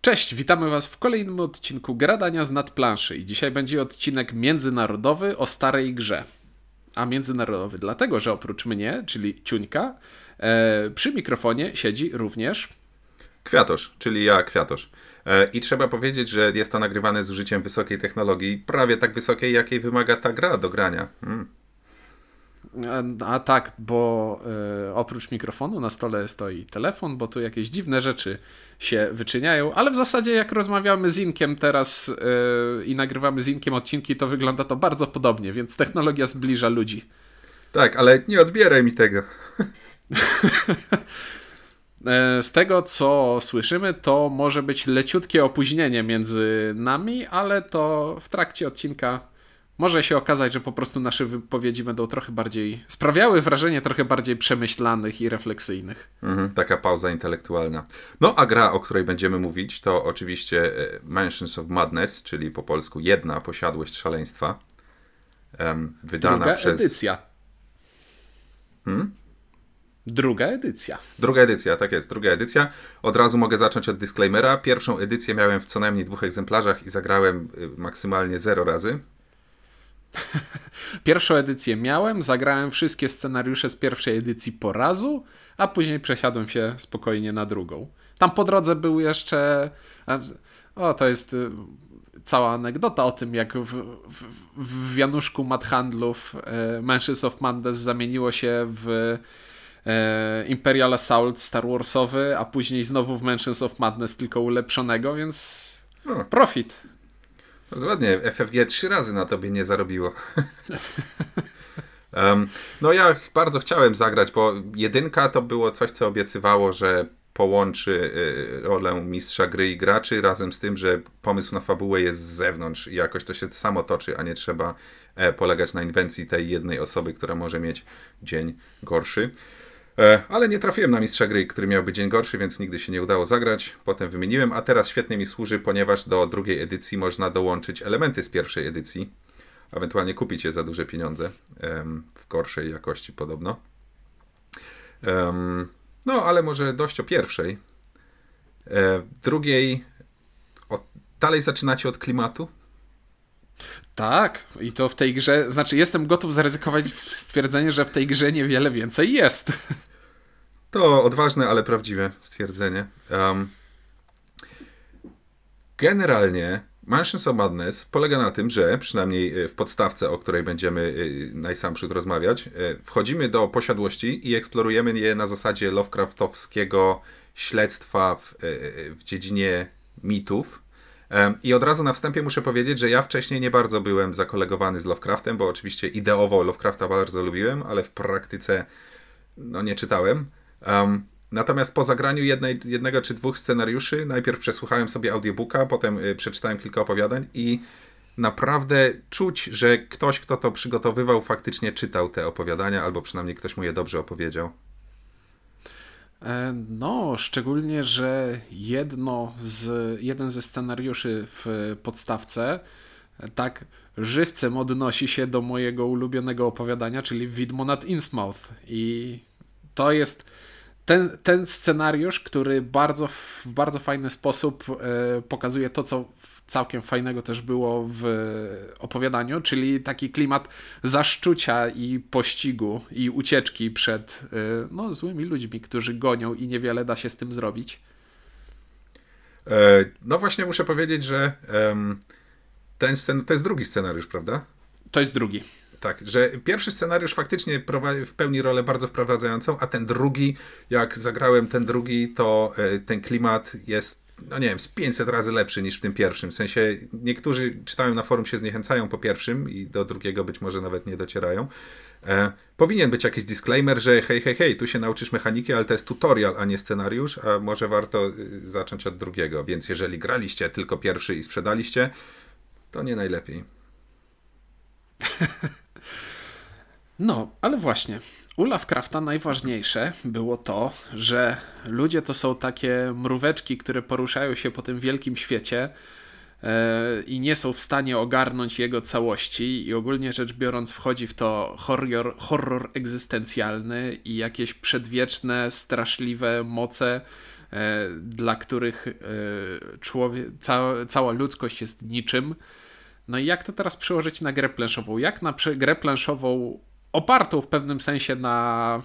Cześć, witamy Was w kolejnym odcinku Gradania z nadplanszy i dzisiaj będzie odcinek międzynarodowy o starej grze. A międzynarodowy dlatego, że oprócz mnie, czyli Ciuńka, e, przy mikrofonie siedzi również... Kwiatosz, czyli ja, Kwiatosz. E, I trzeba powiedzieć, że jest to nagrywane z użyciem wysokiej technologii, prawie tak wysokiej, jakiej wymaga ta gra do grania. Mm. A, a tak, bo y, oprócz mikrofonu na stole stoi telefon, bo tu jakieś dziwne rzeczy się wyczyniają, ale w zasadzie jak rozmawiamy z Inkiem teraz y, i nagrywamy z Inkiem odcinki, to wygląda to bardzo podobnie, więc technologia zbliża ludzi. Tak, ale nie odbieraj mi tego. Z tego, co słyszymy, to może być leciutkie opóźnienie między nami, ale to w trakcie odcinka może się okazać, że po prostu nasze wypowiedzi będą trochę bardziej, sprawiały wrażenie trochę bardziej przemyślanych i refleksyjnych. Mhm, taka pauza intelektualna. No a gra, o której będziemy mówić, to oczywiście e, Mansions of Madness, czyli po polsku Jedna Posiadłość Szaleństwa. Um, wydana Druga przez... edycja. Hmm? Druga edycja. Druga edycja, tak jest, druga edycja. Od razu mogę zacząć od disclaimera. Pierwszą edycję miałem w co najmniej dwóch egzemplarzach i zagrałem y, maksymalnie zero razy. Pierwszą edycję miałem, zagrałem wszystkie scenariusze z pierwszej edycji po razu, a później przesiadłem się spokojnie na drugą. Tam po drodze był jeszcze. O, to jest y, cała anegdota o tym, jak w, w, w Januszku Madhandlów e, Mansions of Mandes zamieniło się w e, Imperial Assault Star Warsowy, a później znowu w Mansions of Madness tylko ulepszonego, więc profit. Bardzo ładnie. FFG trzy razy na tobie nie zarobiło. um, no ja bardzo chciałem zagrać, bo jedynka to było coś, co obiecywało, że połączy y, rolę mistrza gry i graczy razem z tym, że pomysł na fabułę jest z zewnątrz i jakoś to się samo toczy, a nie trzeba e, polegać na inwencji tej jednej osoby, która może mieć dzień gorszy. E, ale nie trafiłem na mistrza gry, który miałby dzień gorszy, więc nigdy się nie udało zagrać. Potem wymieniłem, a teraz świetnie mi służy, ponieważ do drugiej edycji można dołączyć elementy z pierwszej edycji. Ewentualnie kupić je za duże pieniądze. W gorszej jakości podobno. No, ale może dość o pierwszej. E, drugiej. O, dalej zaczynacie od klimatu? Tak, i to w tej grze, znaczy jestem gotów zaryzykować stwierdzenie, że w tej grze niewiele więcej jest. To odważne, ale prawdziwe stwierdzenie. Um, generalnie Mansions of Madness polega na tym, że przynajmniej e, w podstawce, o której będziemy e, najsamprzód rozmawiać, e, wchodzimy do posiadłości i eksplorujemy je na zasadzie Lovecraftowskiego śledztwa w, w dziedzinie mitów. I od razu na wstępie muszę powiedzieć, że ja wcześniej nie bardzo byłem zakolegowany z Lovecraftem, bo oczywiście ideowo Lovecrafta bardzo lubiłem, ale w praktyce no nie czytałem. Um, natomiast po zagraniu jednej, jednego czy dwóch scenariuszy, najpierw przesłuchałem sobie audiobooka, potem y, przeczytałem kilka opowiadań i naprawdę czuć, że ktoś, kto to przygotowywał, faktycznie czytał te opowiadania, albo przynajmniej ktoś mu je dobrze opowiedział. E, no, szczególnie, że jedno z, jeden ze scenariuszy w podstawce e, tak żywcem odnosi się do mojego ulubionego opowiadania, czyli Widmo nad Innsmouth. I to jest ten, ten scenariusz, który bardzo, w bardzo fajny sposób e, pokazuje to, co całkiem fajnego też było w opowiadaniu, czyli taki klimat zaszczucia i pościgu i ucieczki przed e, no, złymi ludźmi, którzy gonią i niewiele da się z tym zrobić. E, no właśnie muszę powiedzieć, że ten scen to jest drugi scenariusz, prawda? To jest drugi. Tak, że pierwszy scenariusz faktycznie w pełni rolę bardzo wprowadzającą, a ten drugi, jak zagrałem ten drugi, to e, ten klimat jest, no nie wiem, z 500 razy lepszy niż w tym pierwszym. W sensie niektórzy czytałem na forum się zniechęcają po pierwszym i do drugiego być może nawet nie docierają. E, powinien być jakiś disclaimer, że hej, hej, hej, tu się nauczysz mechaniki, ale to jest tutorial, a nie scenariusz, a może warto y, zacząć od drugiego. Więc jeżeli graliście tylko pierwszy i sprzedaliście, to nie najlepiej. No, ale właśnie. U Lovecrafta najważniejsze było to, że ludzie to są takie mróweczki, które poruszają się po tym wielkim świecie e, i nie są w stanie ogarnąć jego całości i ogólnie rzecz biorąc wchodzi w to horror, horror egzystencjalny i jakieś przedwieczne, straszliwe moce dla których człowiek, cała, cała ludzkość jest niczym. No i jak to teraz przełożyć na grę planszową? Jak na grę planszową opartą w pewnym sensie na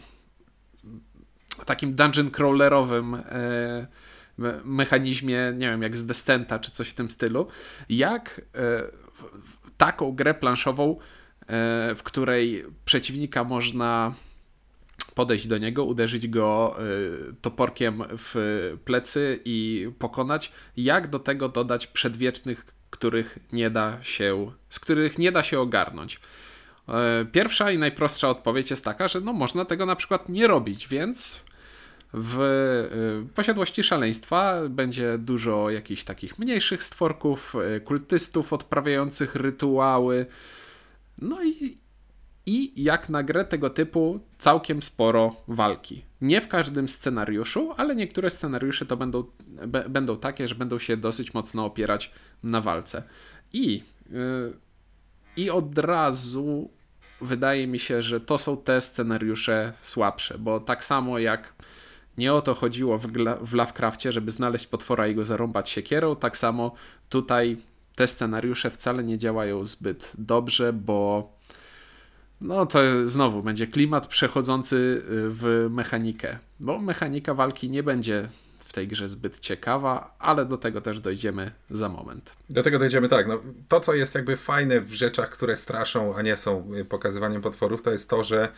takim dungeon crawlerowym e, mechanizmie, nie wiem, jak z Destenta czy coś w tym stylu, jak e, taką grę planszową, e, w której przeciwnika można podejść do niego, uderzyć go toporkiem w plecy i pokonać, jak do tego dodać przedwiecznych, których nie da się, z których nie da się ogarnąć. Pierwsza i najprostsza odpowiedź jest taka, że no można tego na przykład nie robić, więc w y, posiadłości szaleństwa będzie dużo jakichś takich mniejszych stworków, y, kultystów odprawiających rytuały. No i, i jak na grę tego typu całkiem sporo walki. Nie w każdym scenariuszu, ale niektóre scenariusze to będą, będą takie, że będą się dosyć mocno opierać na walce. I, yy, i od razu wydaje mi się, że to są te scenariusze słabsze, bo tak samo jak nie o to chodziło w, w Lovecraftie, żeby znaleźć potwora i go zarąbać siekierą. Tak samo tutaj te scenariusze wcale nie działają zbyt dobrze, bo no to znowu będzie klimat przechodzący y, w mechanikę, bo mechanika walki nie będzie tej grze zbyt ciekawa, ale do tego też dojdziemy za moment. Do tego dojdziemy tak. No, to, co jest jakby fajne w rzeczach, które straszą, a nie są pokazywaniem potworów, to jest to, że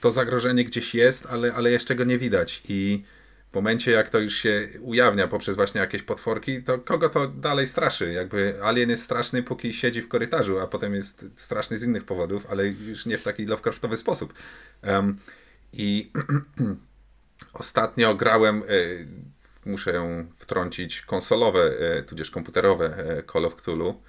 to zagrożenie gdzieś jest, ale, ale jeszcze go nie widać. I w momencie, jak to już się ujawnia poprzez właśnie jakieś potworki, to kogo to dalej straszy? Jakby alien jest straszny, póki siedzi w korytarzu, a potem jest straszny z innych powodów, ale już nie w taki Lovecraftowy sposób. Um, I ostatnio grałem, y, muszę wtrącić, konsolowe, y, tudzież komputerowe y, Call of Cthulhu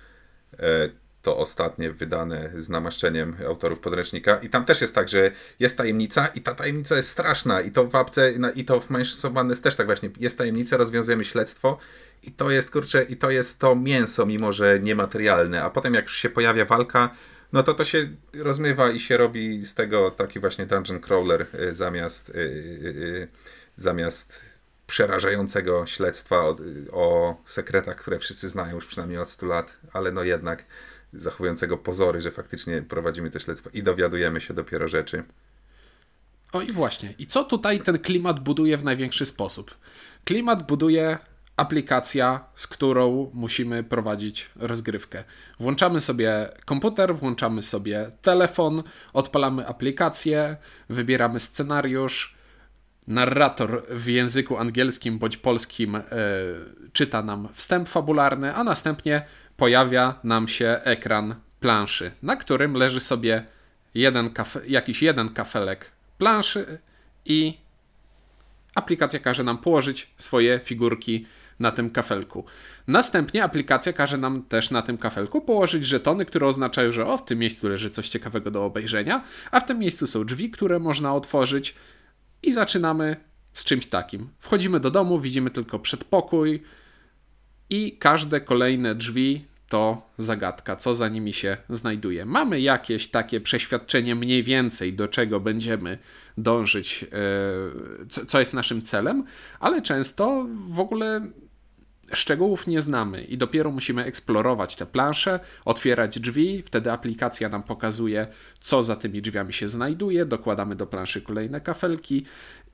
to ostatnie wydane z namaszczeniem autorów podręcznika. I tam też jest tak, że jest tajemnica i ta tajemnica jest straszna. I to w apce, i to w Manchester Madness też tak właśnie. Jest tajemnica, rozwiązujemy śledztwo i to jest, kurczę, i to jest to mięso, mimo że niematerialne. A potem jak już się pojawia walka, no to to się rozmywa i się robi z tego taki właśnie dungeon crawler zamiast, zamiast przerażającego śledztwa o, o sekretach, które wszyscy znają już przynajmniej od 100 lat, ale no jednak zachowującego pozory, że faktycznie prowadzimy to śledztwo i dowiadujemy się dopiero rzeczy. O i właśnie. I co tutaj ten klimat buduje w największy sposób? Klimat buduje aplikacja, z którą musimy prowadzić rozgrywkę. Włączamy sobie komputer, włączamy sobie telefon, odpalamy aplikację, wybieramy scenariusz. Narrator w języku angielskim bądź polskim yy, czyta nam wstęp fabularny, a następnie pojawia nam się ekran planszy, na którym leży sobie jeden jakiś jeden kafelek planszy i aplikacja każe nam położyć swoje figurki na tym kafelku. Następnie aplikacja każe nam też na tym kafelku położyć żetony, które oznaczają, że o, w tym miejscu leży coś ciekawego do obejrzenia, a w tym miejscu są drzwi, które można otworzyć i zaczynamy z czymś takim. Wchodzimy do domu, widzimy tylko przedpokój, i każde kolejne drzwi to zagadka, co za nimi się znajduje. Mamy jakieś takie przeświadczenie mniej więcej, do czego będziemy dążyć, e, co jest naszym celem, ale często w ogóle szczegółów nie znamy i dopiero musimy eksplorować te plansze, otwierać drzwi, wtedy aplikacja nam pokazuje, co za tymi drzwiami się znajduje, dokładamy do planszy kolejne kafelki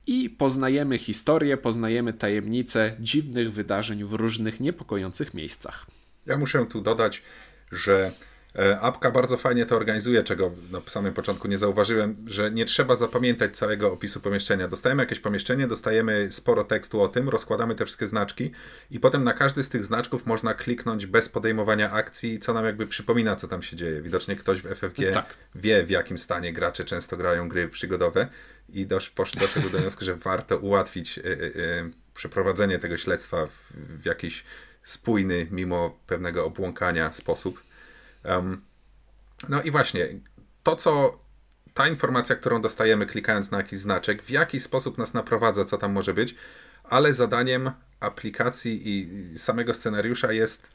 i poznajemy historię, poznajemy tajemnice dziwnych wydarzeń w różnych niepokojących miejscach. Ja muszę tu dodać, że Apka bardzo fajnie to organizuje, czego na samym początku nie zauważyłem, że nie trzeba zapamiętać całego opisu pomieszczenia. Dostajemy jakieś pomieszczenie, dostajemy sporo tekstu o tym, rozkładamy te wszystkie znaczki i potem na każdy z tych znaczków można kliknąć bez podejmowania akcji, co nam jakby przypomina, co tam się dzieje. Widocznie ktoś w FFG tak. wie, w jakim stanie gracze często grają gry przygodowe i dosz, doszedł do wniosku, że warto ułatwić y, y, y, przeprowadzenie tego śledztwa w, w jakiś spójny, mimo pewnego obłąkania sposób. No i właśnie, to co ta informacja, którą dostajemy klikając na jakiś znaczek, w jaki sposób nas naprowadza, co tam może być, ale zadaniem aplikacji i samego scenariusza jest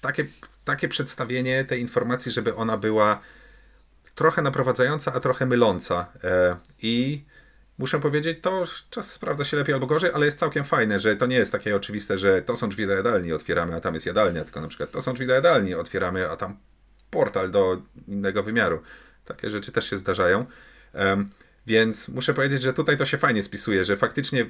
takie, takie przedstawienie tej informacji, żeby ona była trochę naprowadzająca, a trochę myląca. E, I muszę powiedzieć, to czas sprawdza się lepiej albo gorzej, ale jest całkiem fajne, że to nie jest takie oczywiste, że to są drzwi do jadalni, otwieramy, a tam jest jadalnia, tylko na przykład to są drzwi do jadalni, otwieramy, a tam portal do innego wymiaru. Takie rzeczy też się zdarzają. Więc muszę powiedzieć, że tutaj to się fajnie spisuje, że faktycznie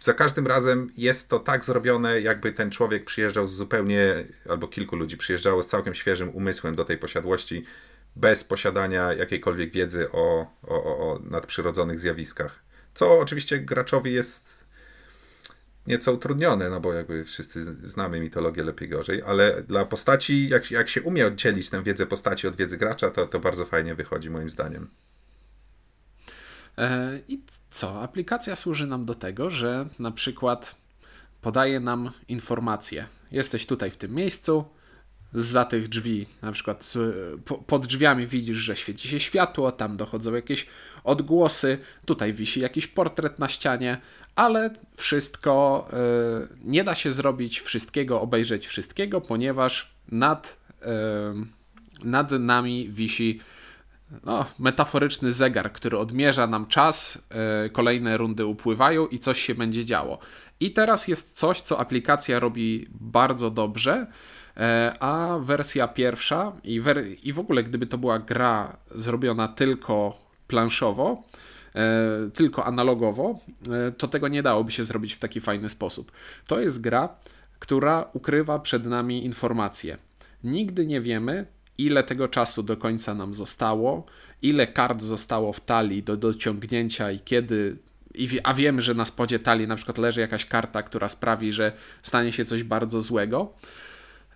za każdym razem jest to tak zrobione, jakby ten człowiek przyjeżdżał z zupełnie, albo kilku ludzi przyjeżdżało z całkiem świeżym umysłem do tej posiadłości, bez posiadania jakiejkolwiek wiedzy o, o, o nadprzyrodzonych zjawiskach. Co oczywiście graczowi jest nieco utrudnione, no bo jakby wszyscy znamy mitologię lepiej gorzej, ale dla postaci, jak, jak się umie oddzielić tę wiedzę postaci od wiedzy gracza, to, to bardzo fajnie wychodzi moim zdaniem. E, I co? Aplikacja służy nam do tego, że na przykład podaje nam informacje. Jesteś tutaj w tym miejscu, za tych drzwi, na przykład pod drzwiami widzisz, że świeci się światło, tam dochodzą jakieś odgłosy, tutaj wisi jakiś portret na ścianie, ale wszystko y, nie da się zrobić wszystkiego, obejrzeć wszystkiego, ponieważ nad, y, nad nami wisi no, metaforyczny zegar, który odmierza nam czas, y, kolejne rundy upływają i coś się będzie działo. I teraz jest coś, co aplikacja robi bardzo dobrze a wersja pierwsza i, wer i w ogóle gdyby to była gra zrobiona tylko planszowo, tylko analogowo, e, to tego nie dałoby się zrobić w taki fajny sposób. To jest gra, która ukrywa przed nami informacje. Nigdy nie wiemy, ile tego czasu do końca nam zostało, ile kart zostało w talii do dociągnięcia i kiedy. A wiemy, że na spodzie talii na przykład leży jakaś karta, która sprawi, że stanie się coś bardzo złego.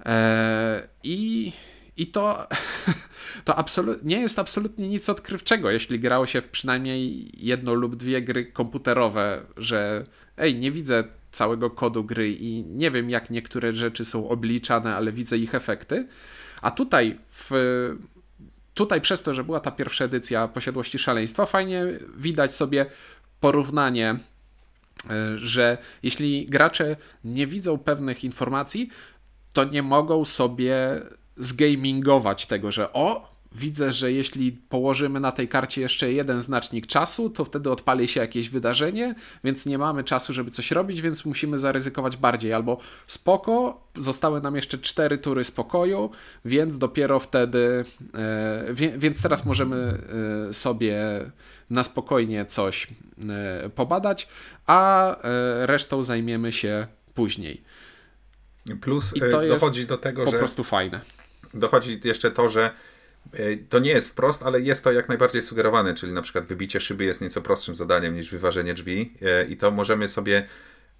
E, I, i to, to nie jest absolutnie nic odkrywczego, jeśli grało się w przynajmniej jedno lub dwie gry komputerowe, że ej, nie widzę całego kodu gry i nie wiem, jak niektóre rzeczy są obliczane, ale widzę ich efekty. A tutaj w, tutaj przez to, że była ta pierwsza edycja Posiadłości Szaleństwa, fajnie widać sobie porównanie, e, że jeśli gracze nie widzą pewnych informacji, to nie mogą sobie zgamingować tego, że o, widzę, że jeśli położymy na tej karcie jeszcze jeden znacznik czasu, to wtedy odpali się jakieś wydarzenie, więc nie mamy czasu, żeby coś robić, więc musimy zaryzykować bardziej. Albo spoko, zostały nam jeszcze cztery tury spokoju, więc dopiero wtedy, e, więc teraz możemy e, sobie na spokojnie coś e, pobadać, a resztą zajmiemy się później. Plus I to dochodzi do tego, po że. Po prostu fajne. Dochodzi jeszcze to, że e, to nie jest wprost, ale jest to jak najbardziej sugerowane, czyli na przykład wybicie szyby jest nieco prostszym zadaniem niż wyważenie drzwi e, i to możemy sobie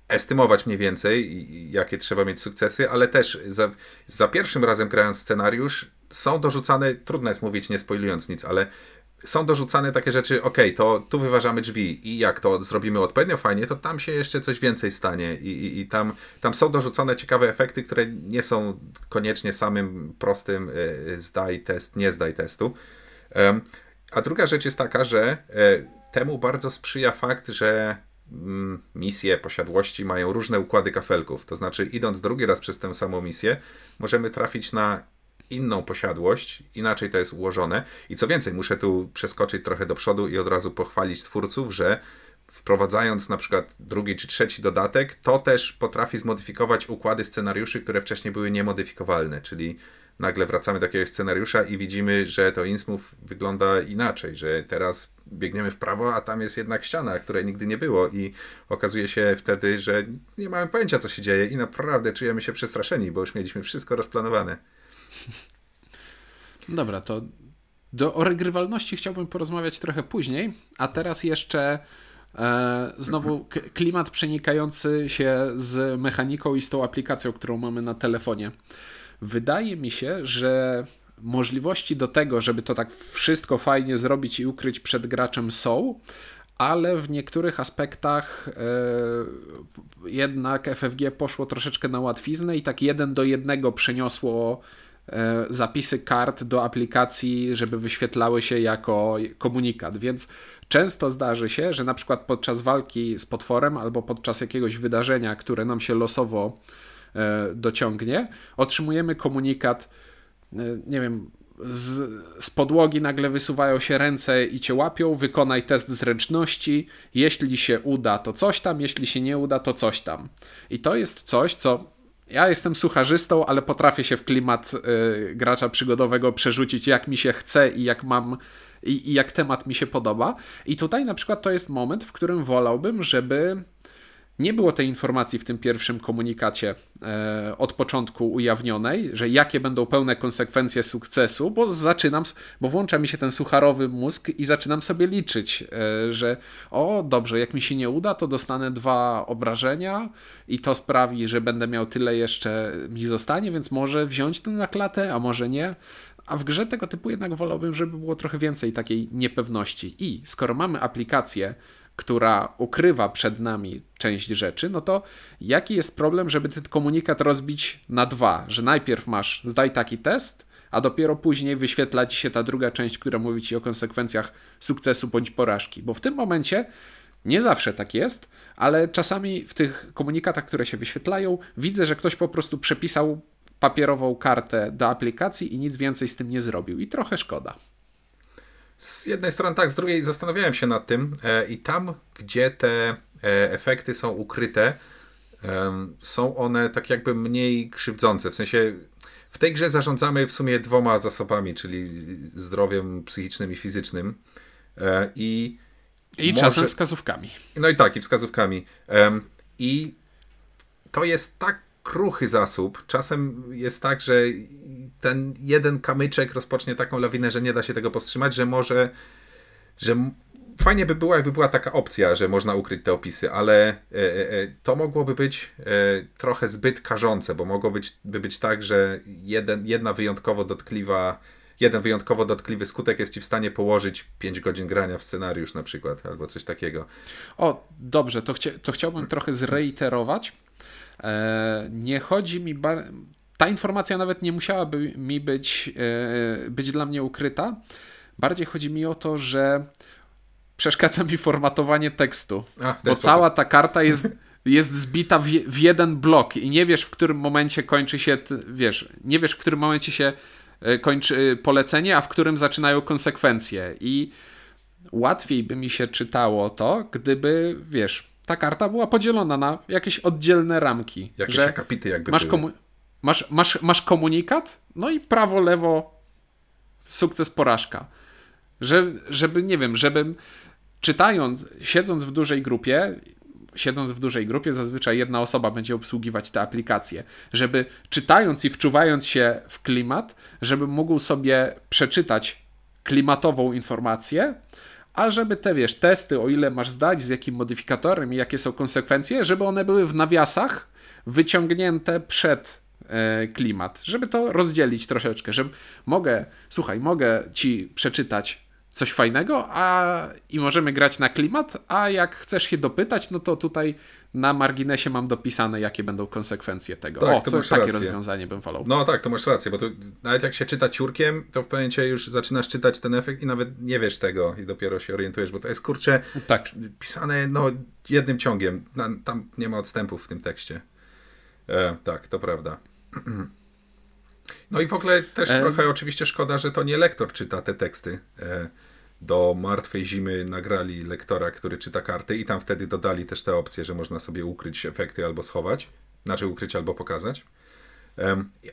estymować mniej więcej, jakie trzeba mieć sukcesy, ale też za, za pierwszym razem grając scenariusz są dorzucane, trudno jest mówić nie spoilując nic, ale są dorzucane takie rzeczy, ok, to tu wyważamy drzwi i jak to zrobimy odpowiednio fajnie, to tam się jeszcze coś więcej stanie i, i, i tam, tam są dorzucone ciekawe efekty, które nie są koniecznie samym prostym y, zdaj test, nie zdaj testu. A druga rzecz jest taka, że y, temu bardzo sprzyja fakt, że mm, misje posiadłości mają różne układy kafelków. To znaczy, idąc drugi raz przez tę samą misję, możemy trafić na inną posiadłość, inaczej to jest ułożone. I co więcej, muszę tu przeskoczyć trochę do przodu i od razu pochwalić twórców, że wprowadzając na przykład drugi czy trzeci dodatek, to też potrafi zmodyfikować układy scenariuszy, które wcześniej były niemodyfikowalne, czyli nagle wracamy do jakiegoś scenariusza i widzimy, że to Innsmouth wygląda inaczej, że teraz biegniemy w prawo, a tam jest jednak ściana, której nigdy nie było i okazuje się wtedy, że nie mamy pojęcia, co się dzieje i naprawdę czujemy się przestraszeni, bo już mieliśmy wszystko rozplanowane. Dobra, to do, o regrywalności chciałbym porozmawiać trochę później, a teraz jeszcze e, znowu klimat przenikający się z mechaniką i z tą aplikacją, którą mamy na telefonie. Wydaje mi się, że możliwości do tego, żeby to tak wszystko fajnie zrobić i ukryć przed graczem są, ale w niektórych aspektach e, jednak FFG poszło troszeczkę na łatwiznę i tak jeden do jednego przeniosło zapisy kart do aplikacji, żeby wyświetlały się jako komunikat. Więc często zdarzy się, że na przykład podczas walki z potworem albo podczas jakiegoś wydarzenia, które nam się losowo e, dociągnie, otrzymujemy komunikat, e, nie wiem, z, z podłogi nagle wysuwają się ręce i cię łapią, wykonaj test zręczności, jeśli się uda, to coś tam, jeśli się nie uda, to coś tam. I to jest coś, co ja jestem sucharzystą, ale potrafię się w klimat y, gracza przygodowego przerzucić jak mi się chce i jak mam i, i jak temat mi się podoba. I tutaj na przykład to jest moment, w którym wolałbym, żeby nie było tej informacji w tym pierwszym komunikacie e, od początku ujawnionej, że jakie będą pełne konsekwencje sukcesu, bo zaczynam, bo włącza mi się ten sucharowy mózg i zaczynam sobie liczyć, e, że o dobrze, jak mi się nie uda, to dostanę dwa obrażenia i to sprawi, że będę miał tyle jeszcze mi zostanie, więc może wziąć to na klatę, a może nie. A w grze tego typu jednak wolałbym, żeby było trochę więcej takiej niepewności. I skoro mamy aplikację, która ukrywa przed nami część rzeczy, no to jaki jest problem, żeby ten komunikat rozbić na dwa? Że najpierw masz zdaj taki test, a dopiero później wyświetla ci się ta druga część, która mówi ci o konsekwencjach sukcesu bądź porażki. Bo w tym momencie nie zawsze tak jest, ale czasami w tych komunikatach, które się wyświetlają, widzę, że ktoś po prostu przepisał papierową kartę do aplikacji i nic więcej z tym nie zrobił. I trochę szkoda. Z jednej strony tak, z drugiej zastanawiałem się nad tym e, i tam, gdzie te e, efekty są ukryte, są one tak jakby mniej krzywdzące. W sensie w tej grze zarządzamy w sumie dwoma zasobami, czyli zdrowiem psychicznym i fizycznym. E, I, I może... czasem wskazówkami. No i tak, i wskazówkami. I to jest tak kruchy zasób. Czasem jest tak, że ten jeden kamyczek rozpocznie taką lawinę, że nie da się tego powstrzymać, że może, że fajnie by było, jakby była taka opcja, że można ukryć te opisy, ale e, e, e, to mogłoby być trochę zbyt karzące, bo mogło być, by być tak, że jeden, jedna wyjątkowo dotkliwa jeden wyjątkowo dotkliwy skutek jest ci w stanie położyć 5 godzin grania w scenariusz na przykład, albo coś takiego. O, dobrze, to, chcia to chciałbym trochę zreiterować. nie chodzi mi ta informacja nawet nie musiałaby mi być, e, być dla mnie ukryta. Bardziej chodzi mi o to, że przeszkadza mi formatowanie tekstu, A, bo sposób. cała ta karta jest, jest zbita w, w, jeden blok i nie wiesz, w którym momencie kończy się, wiesz, nie wiesz, w którym momencie się e, kończy polecenie, a w którym zaczynają konsekwencje. I łatwiej by mi się czytało to, gdyby, wiesz, ta karta była podzielona na jakieś oddzielne ramki. Jakieś akapity jakby masz, komu- Masz, masz, masz komunikat, no i prawo, lewo, sukces, porażka. Że, żeby, nie wiem, żebym czytając, siedząc w dużej grupie, siedząc w dużej grupie, zazwyczaj jedna osoba będzie obsługiwać te aplikacje, żeby czytając i wczuwając się w klimat, żeby mógł sobie przeczytać klimatową informację, a żeby te, wiesz, testy, o ile masz zdać, z jakim modyfikatorem i jakie są konsekwencje, żeby one były w nawiasach wyciągnięte przed klimat, żeby to rozdzielić troszeczkę, że mogę, słuchaj, mogę ci przeczytać coś fajnego, a i możemy grać na klimat, a jak chcesz się dopytać, no to tutaj na marginesie mam dopisane, jakie będą konsekwencje tego. Tak, o, to masz takie rację. rozwiązanie bym wolał. No tak, to masz rację, bo to nawet jak się czyta ciurkiem, to w pewnym momencie już zaczynasz czytać ten efekt i nawet nie wiesz tego i dopiero się orientujesz, bo to jest kurczę tak. pisane no, jednym ciągiem. Tam nie ma odstępów w tym tekście. E, tak, to prawda. No i w ogóle też e... trochę oczywiście szkoda, że to nie lektor czyta te teksty. E, do Martwej Zimy nagrali lektora, który czyta karty i tam wtedy dodali też te opcje, że można sobie ukryć efekty albo schować. Znaczy ukryć albo pokazać.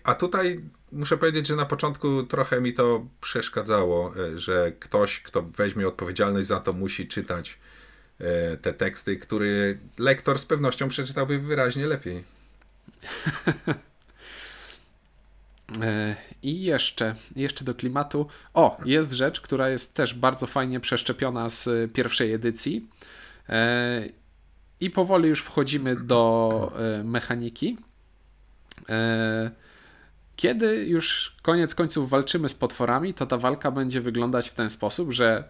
A tutaj muszę powiedzieć, że na początku trochę mi to przeszkadzało, e, że ktoś, kto weźmie odpowiedzialność za to, musi czytać e, te teksty, który lektor z pewnością przeczytałby wyraźnie lepiej. E, I jeszcze, jeszcze do klimatu. O, jest rzecz, która jest też bardzo fajnie przeszczepiona z pierwszej edycji. E, I powoli już wchodzimy do e, mechaniki. Kiedy już koniec końców walczymy z potworami, to ta walka będzie wyglądać w ten sposób, że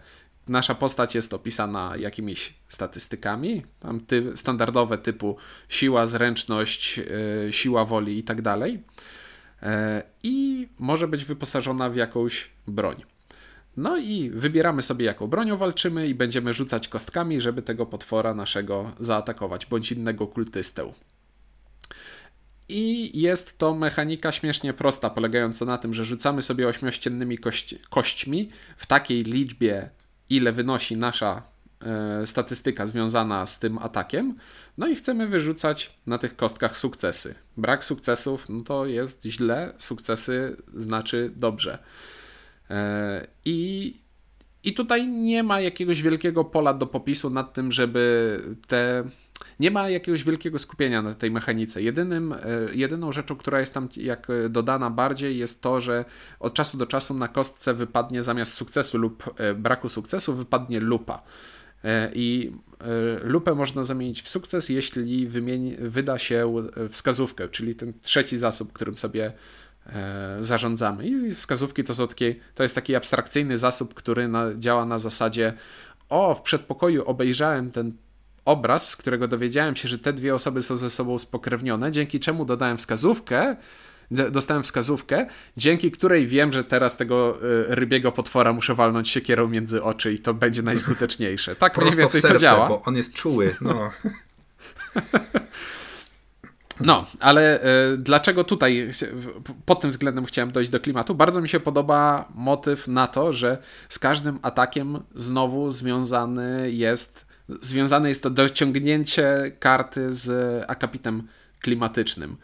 nasza postać jest opisana jakimiś statystykami, tam ty, standardowe typu siła, zręczność, siła woli i tak dalej. E, i może być wyposażona w jakąś broń. No i wybieramy sobie, jaką bronią walczymy, i będziemy rzucać kostkami, żeby tego potwora naszego zaatakować, bądź innego kultystę. I jest to mechanika śmiesznie prosta, polegająca na tym, że rzucamy sobie ośmiościennymi kośćmi w takiej liczbie, ile wynosi nasza e, statystyka związana z tym atakiem. No i chcemy wyrzucać na tych kostkach sukcesy. Brak sukcesów no to jest źle, sukcesy znaczy dobrze. E, I, I tutaj nie ma jakiegoś wielkiego pola do popisu nad tym, żeby te nie ma jakiegoś wielkiego skupienia na tej mechanice. Jedynym, e, jedyną rzeczą, która jest tam jak dodana bardziej jest to, że od czasu do czasu na kostce wypadnie zamiast sukcesu lub e, braku sukcesu wypadnie lupa. E, I lupę można zamienić w sukces, jeśli wymieni, wyda się wskazówkę, czyli ten trzeci zasób, którym sobie zarządzamy. I wskazówki to są takie, to jest taki abstrakcyjny zasób, który na, działa na zasadzie o, w przedpokoju obejrzałem ten obraz, z którego dowiedziałem się, że te dwie osoby są ze sobą spokrewnione, dzięki czemu dodałem wskazówkę, dostałem wskazówkę, dzięki której wiem, że teraz tego y, rybiego potwora muszę walnąć siekierą między oczy i to będzie najskuteczniejsze. Tak Prosto mniej więcej serce, to działa. bo on jest czuły. No. No, ale y, dlaczego tutaj pod tym względem chciałem dojść do klimatu? Bardzo mi się podoba motyw na to, że z każdym atakiem znowu związany jest związane jest to dociągnięcie karty z akapitem klimatycznym.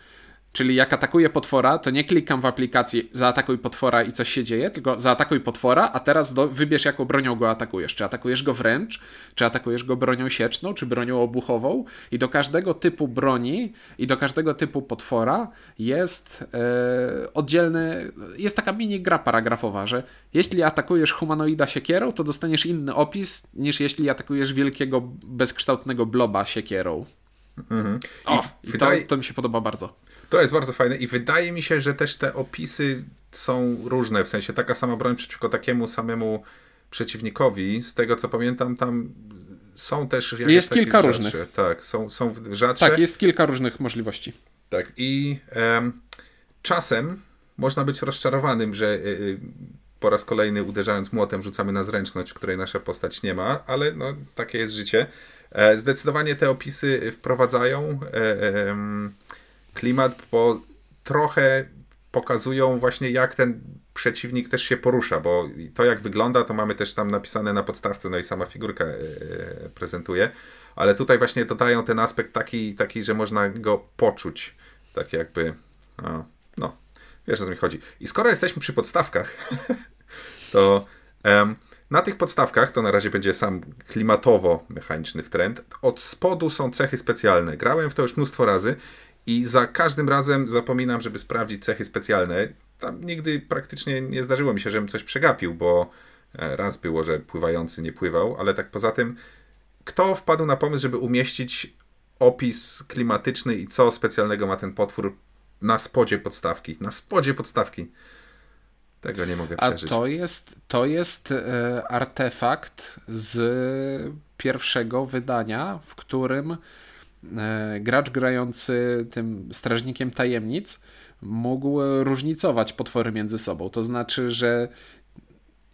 Czyli jak atakuję potwora, to nie klikam w aplikacji zaatakuj potwora i coś się dzieje, tylko zaatakuj potwora, a teraz do, wybierz jaką bronią go atakujesz. Czy atakujesz go wręcz, czy atakujesz go bronią sieczną, czy bronią obuchową. I do każdego typu broni i do każdego typu potwora jest e, oddzielny, jest taka mini gra paragrafowa, że jeśli atakujesz humanoida siekierą, to dostaniesz inny opis niż jeśli atakujesz wielkiego, bezkształtnego bloba siekierą. Mhm. O, i, wydaje... to, to mi się podoba bardzo. To jest bardzo fajne i wydaje mi się, że też te opisy są różne, w sensie taka sama broń przeciwko takiemu samemu przeciwnikowi. Z tego co pamiętam, tam są też jakieś Jest kilka rzadsze. różnych. Tak, są, są rzadsze. Tak, jest kilka różnych możliwości. Tak, i czasem można być rozczarowanym, że y, y, po raz kolejny uderzając młotem rzucamy na zręczność, której nasza postać nie ma, ale no, takie jest życie. E, zdecydowanie te opisy wprowadzają e, klimat, bo trochę pokazują właśnie jak ten przeciwnik też się porusza, bo to jak wygląda, to mamy też tam napisane na podstawce, no i sama figurka e, prezentuje, ale tutaj właśnie dodają ten aspekt taki, taki że można go poczuć, tak jakby, no, no wiesz o co mi chodzi. I skoro jesteśmy przy podstawkach, to um, na tych podstawkach, to na razie będzie sam klimatowo-mechaniczny trend, od spodu są cechy specjalne. Grałem w to już mnóstwo razy i za każdym razem zapominam, żeby sprawdzić cechy specjalne. Tam nigdy praktycznie nie zdarzyło mi się, żebym coś przegapił, bo e, raz było, że pływający nie pływał, ale tak poza tym, kto wpadł na pomysł, żeby umieścić opis klimatyczny i co specjalnego ma ten potwór na spodzie podstawki? Na spodzie podstawki. Tego nie mogę przeżyć. A to jest, to jest e, artefakt z pierwszego wydania, w którym e, gracz grający tym strażnikiem tajemnic mógł różnicować potwory między sobą. To znaczy, że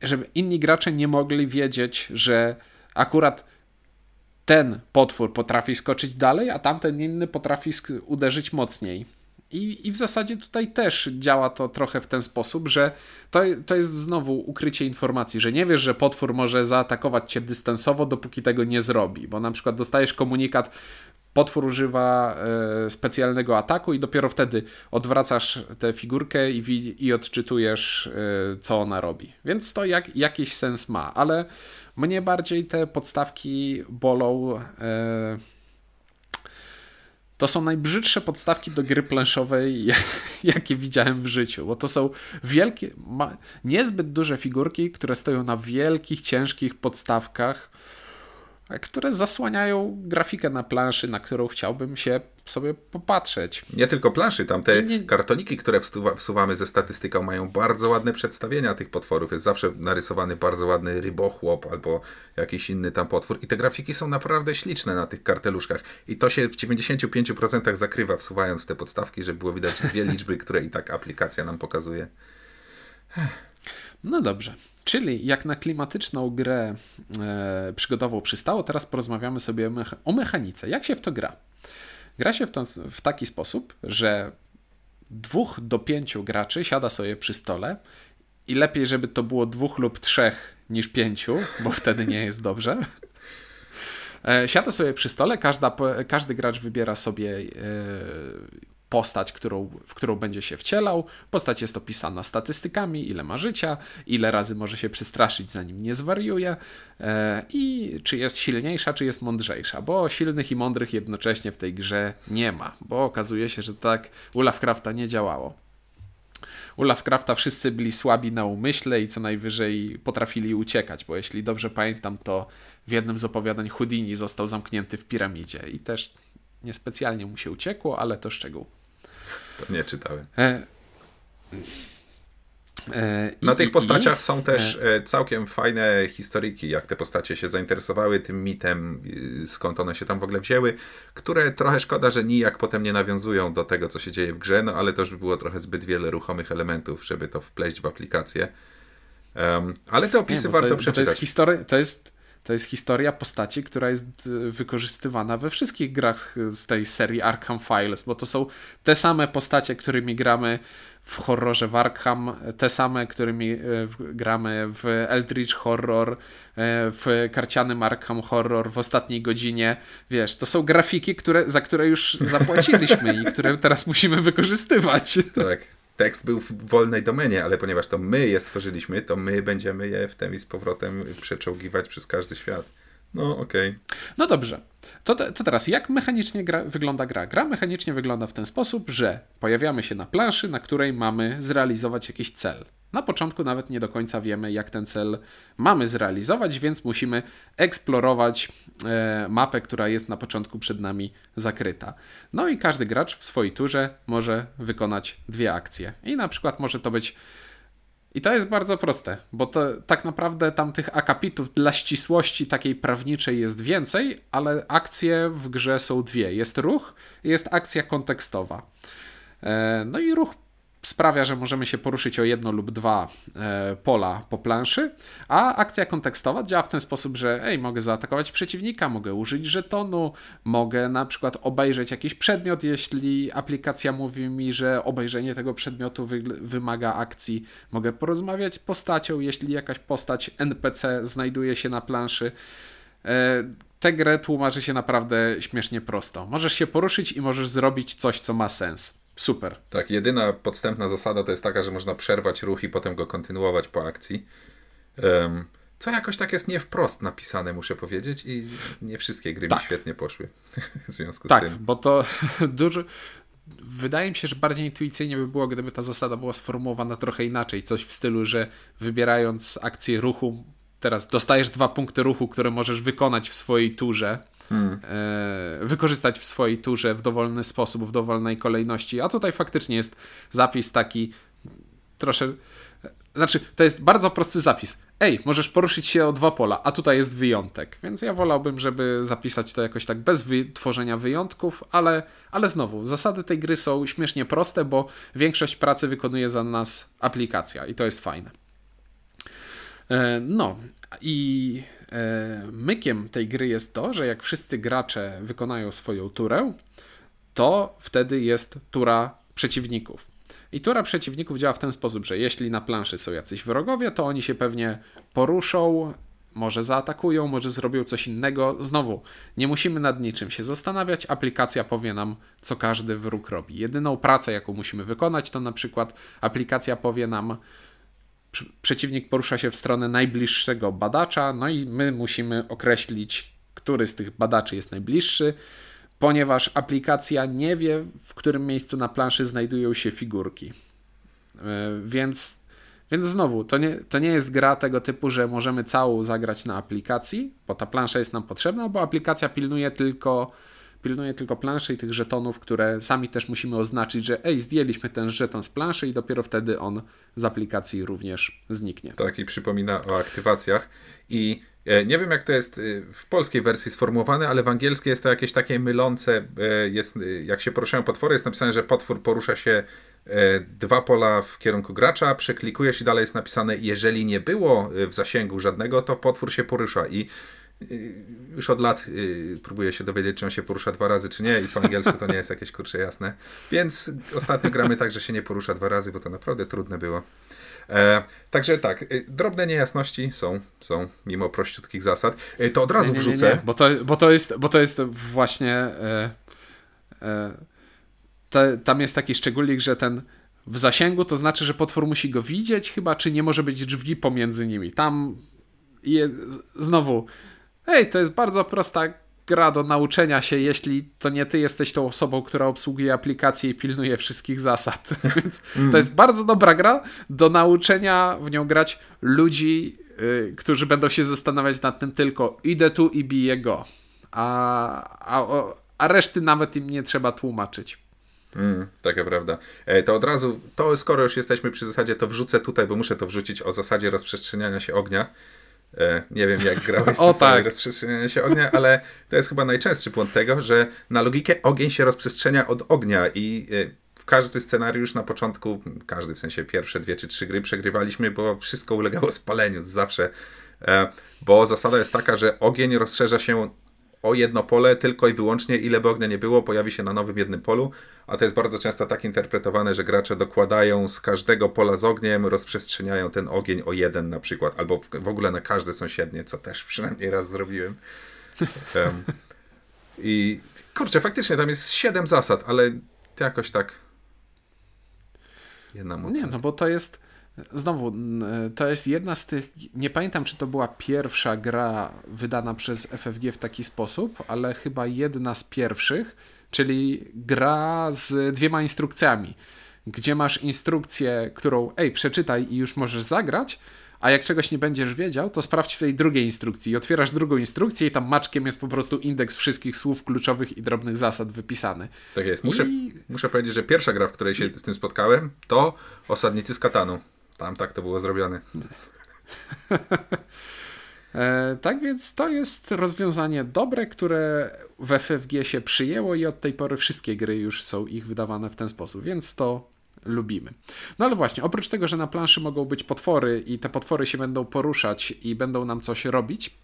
żeby inni gracze nie mogli wiedzieć, że akurat ten potwór potrafi skoczyć dalej, a tamten inny potrafi uderzyć mocniej. I, I w zasadzie tutaj też działa to trochę w ten sposób, że to, to jest znowu ukrycie informacji, że nie wiesz, że potwór może zaatakować cię dystansowo, dopóki tego nie zrobi, bo na przykład dostajesz komunikat, potwór używa e, specjalnego ataku i dopiero wtedy odwracasz tę figurkę i, i odczytujesz, e, co ona robi. Więc to jak, jakiś sens ma, ale mnie bardziej te podstawki bolą. E, to są najbrzydsze podstawki do gry planszowej, jakie widziałem w życiu, bo to są wielkie, niezbyt duże figurki, które stoją na wielkich, ciężkich podstawkach, które zasłaniają grafikę na planszy, na którą chciałbym się sobie popatrzeć. Nie tylko planszy, tam te nie... kartoniki, które wsuwa, wsuwamy ze statystyką, mają bardzo ładne przedstawienia tych potworów. Jest zawsze narysowany bardzo ładny rybochłop albo jakiś inny tam potwór. I te grafiki są naprawdę śliczne na tych karteluszkach. I to się w 95% zakrywa, wsuwając te podstawki, żeby było widać dwie liczby, które i tak aplikacja nam pokazuje. No dobrze. Czyli jak na klimatyczną grę e, przygodową przystało, teraz porozmawiamy sobie o, mecha o mechanice. Jak się w to gra? Gra się w, to, w taki sposób, że dwóch do pięciu graczy siada sobie przy stole i lepiej, żeby to było dwóch lub trzech niż pięciu, bo wtedy nie jest dobrze. E, siada sobie przy stole, każda, każdy gracz wybiera sobie e, postać, którą, w którą będzie się wcielał. Postać jest opisana statystykami, ile ma życia, ile razy może się przestraszyć, zanim nie zwariuje e, i czy jest silniejsza, czy jest mądrzejsza, bo silnych i mądrych jednocześnie w tej grze nie ma, bo okazuje się, że tak u Lovecrafta nie działało. U Lovecrafta wszyscy byli słabi na umyśle i co najwyżej potrafili uciekać, bo jeśli dobrze pamiętam, to w jednym z opowiadań Houdini został zamknięty w piramidzie i też niespecjalnie mu się uciekło, ale to szczegół. To nie czytałem. E, e, Na i, tych postaciach i, są też e, całkiem fajne historyki, jak te postacie się zainteresowały tym mitem, skąd one się tam w ogóle wzięły, które trochę szkoda, że nijak potem nie nawiązują do tego, co się dzieje w grze, no ale to już by było trochę zbyt wiele ruchomych elementów, żeby to wpleść w aplikację. Um, ale te opisy nie, warto to, przeczytać. To jest, history, to jest to jest historia postaci, która jest e, wykorzystywana we wszystkich grach z tej serii Arkham Files, bo to są te same postacie, którymi gramy w horrorze w Arkham, te same, którymi e, gramy w Eldritch Horror, e, w karcianym Arkham Horror w ostatniej godzinie. Wiesz, to są grafiki, które, za które już zapłaciliśmy i które teraz musimy wykorzystywać. Tak, tekst był w wolnej domenie, ale ponieważ to my je stworzyliśmy, to my będziemy je w i z powrotem przeczołgiwać przez każdy świat. No, okej. Okay. No dobrze. To, to teraz, jak mechanicznie gra, wygląda gra? Gra mechanicznie wygląda w ten sposób, że pojawiamy się na planszy, na której mamy zrealizować jakiś cel. Na początku nawet nie do końca wiemy, jak ten cel mamy zrealizować, więc musimy eksplorować e, mapę, która jest na początku przed nami zakryta. No i każdy gracz w swojej turze może wykonać dwie akcje. I na przykład może to być i to jest bardzo proste, bo to tak naprawdę tam tych akapitów dla ścisłości takiej prawniczej jest więcej, ale akcje w grze są dwie. Jest ruch jest akcja kontekstowa. E, no i ruch sprawia, że możemy się poruszyć o jedno lub dwa e, pola po planszy, a akcja kontekstowa działa w ten sposób, że ej, mogę zaatakować przeciwnika, mogę użyć żetonu, mogę na przykład obejrzeć jakiś przedmiot, jeśli aplikacja mówi mi, że obejrzenie tego przedmiotu wy wymaga akcji, mogę porozmawiać z postacią, jeśli jakaś postać NPC znajduje się na planszy. E, tę grę tłumaczy się naprawdę śmiesznie prosto. Możesz się poruszyć i możesz zrobić coś, co ma sens. Super. Tak, jedyna podstępna zasada to jest taka, że można przerwać ruch i potem go kontynuować po akcji. Um, co jakoś tak jest nie wprost napisane, muszę powiedzieć, i nie wszystkie gry tak. mi świetnie poszły w związku tak, z tym. Tak, bo to dużo. Wydaje mi się, że bardziej intuicyjnie by było, gdyby ta zasada była sformułowana trochę inaczej. Coś w stylu, że wybierając akcję ruchu, teraz dostajesz dwa punkty ruchu, które możesz wykonać w swojej turze hmm. wykorzystać w swojej turze w dowolny sposób, w dowolnej kolejności. A tutaj faktycznie jest zapis taki troszkę. Znaczy, to jest bardzo prosty zapis. Ej, możesz poruszyć się o dwa pola, a tutaj jest wyjątek. Więc ja wolałbym, żeby zapisać to jakoś tak bez tworzenia wyjątków, ale, ale znowu, zasady tej gry są śmiesznie proste, bo większość pracy wykonuje za nas aplikacja i to jest fajne. E, no i E, mykiem tej gry jest to, że jak wszyscy gracze wykonają swoją turę, to wtedy jest tura przeciwników. I tura przeciwników działa w ten sposób, że jeśli na planszy są jacyś wrogowie, to oni się pewnie poruszą, może zaatakują, może zrobią coś innego. Znowu, nie musimy nad niczym się zastanawiać, aplikacja powie nam, co każdy wróg robi. Jedyną pracę, jaką musimy wykonać, to na przykład aplikacja powie nam, przeciwnik porusza się w stronę najbliższego badacza, no i my musimy określić, który z tych badaczy jest najbliższy, ponieważ aplikacja nie wie, w którym miejscu na planszy znajdują się figurki. E, więc, więc znowu, to nie, to nie jest gra tego typu, że możemy całą zagrać na aplikacji, bo ta plansza jest nam potrzebna, bo aplikacja pilnuje tylko pilnuje tylko planszy i tych żetonów, które sami też musimy oznaczyć, że ej, zdjęliśmy ten żeton z planszy i dopiero wtedy on z aplikacji również zniknie. Tak, i przypomina o aktywacjach. I e, nie wiem, jak to jest e, w polskiej wersji sformułowane, ale w angielskiej jest to jakieś takie mylące. E, jest, jak się poruszają potwory, jest napisane, że potwór porusza się dwa pola w kierunku gracza, przeklikujesz i dalej jest napisane, jeżeli nie było w zasięgu żadnego, to potwór się porusza. I już od lat yy, próbuję się dowiedzieć, czy on się porusza dwa razy, czy nie i po angielsku to nie jest jakieś kurcze jasne. Więc ostatnio gramy tak, że się nie porusza dwa razy, bo to naprawdę trudne było. E, także tak, y, drobne niejasności są, są mimo prościutkich zasad. E, to od razu nie, nie, wrzucę. Nie, bo, to, bo, to jest, bo to jest właśnie. E, e, te, tam jest taki szczególnik, że ten w zasięgu to znaczy, że potwór musi go widzieć, chyba, czy nie może być drzwi pomiędzy nimi. Tam je, znowu. Hej, to jest bardzo prosta gra do nauczenia się, jeśli to nie ty jesteś tą osobą, która obsługuje aplikację i pilnuje wszystkich zasad. Więc mm. to jest bardzo dobra gra do nauczenia w nią grać ludzi, yy, którzy będą się zastanawiać nad tym tylko idę tu i biję go. A, a, a reszty nawet im nie trzeba tłumaczyć. Mm, taka prawda. E, to od razu, to skoro już jesteśmy przy zasadzie, to wrzucę tutaj, bo muszę to wrzucić o zasadzie rozprzestrzeniania się ognia. E, nie wiem, jak grałeś o, tak. rozprzestrzeniania się ognia, ale to jest chyba najczęstszy błąd tego, że na logikę ogień się rozprzestrzenia od ognia i e, w każdy scenariusz na początku, każdy w sensie pierwsze dwie czy trzy gry przegrywaliśmy, bo wszystko ulegało spaleniu zawsze. E, bo zasada jest taka, że ogień rozszerza się o jedno pole tylko i wyłącznie, ile by ognia nie było, pojawi się na nowym jednym polu, a to jest bardzo często tak interpretowane, że gracze dokładają z każdego pola z ogniem, rozprzestrzeniają ten ogień o jeden na przykład, albo w, w ogóle na każde sąsiednie, co też przynajmniej raz zrobiłem. Um, I kurczę, faktycznie tam jest siedem zasad, ale jakoś tak jedna Nie, no bo to jest Znowu, to jest jedna z tych. Nie pamiętam, czy to była pierwsza gra wydana przez FFG w taki sposób, ale chyba jedna z pierwszych, czyli gra z dwiema instrukcjami, gdzie masz instrukcję, którą, ej, przeczytaj i już możesz zagrać, a jak czegoś nie będziesz wiedział, to sprawdź w tej drugiej instrukcji. I otwierasz drugą instrukcję i tam maczkiem jest po prostu indeks wszystkich słów kluczowych i drobnych zasad wypisany. Tak jest. Muszę, I... muszę powiedzieć, że pierwsza gra, w której się I... z tym spotkałem, to Osadnicy z Katanu. Tam tak to było zrobione. e, tak więc to jest rozwiązanie dobre, które w FFG się przyjęło i od tej pory wszystkie gry już są ich wydawane w ten sposób, więc to lubimy. No ale właśnie, oprócz tego, że na planszy mogą być potwory i te potwory się będą poruszać i będą nam coś robić,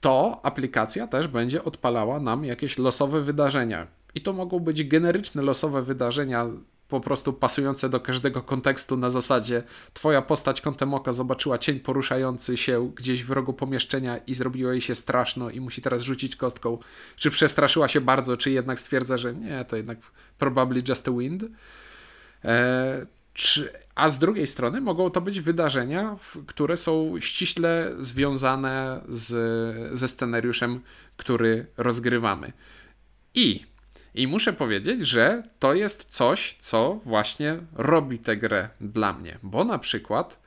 to aplikacja też będzie odpalała nam jakieś losowe wydarzenia. I to mogą być generyczne losowe wydarzenia po prostu pasujące do każdego kontekstu na zasadzie twoja postać kątem oka zobaczyła cień poruszający się gdzieś w rogu pomieszczenia i zrobiło jej się straszno i musi teraz rzucić kostką. Czy przestraszyła się bardzo, czy jednak stwierdza, że nie, to jednak probably just a wind. E, czy, a z drugiej strony mogą to być wydarzenia, które są ściśle związane z, ze scenariuszem, który rozgrywamy. I i muszę powiedzieć, że to jest coś, co właśnie robi tę grę dla mnie, bo na przykład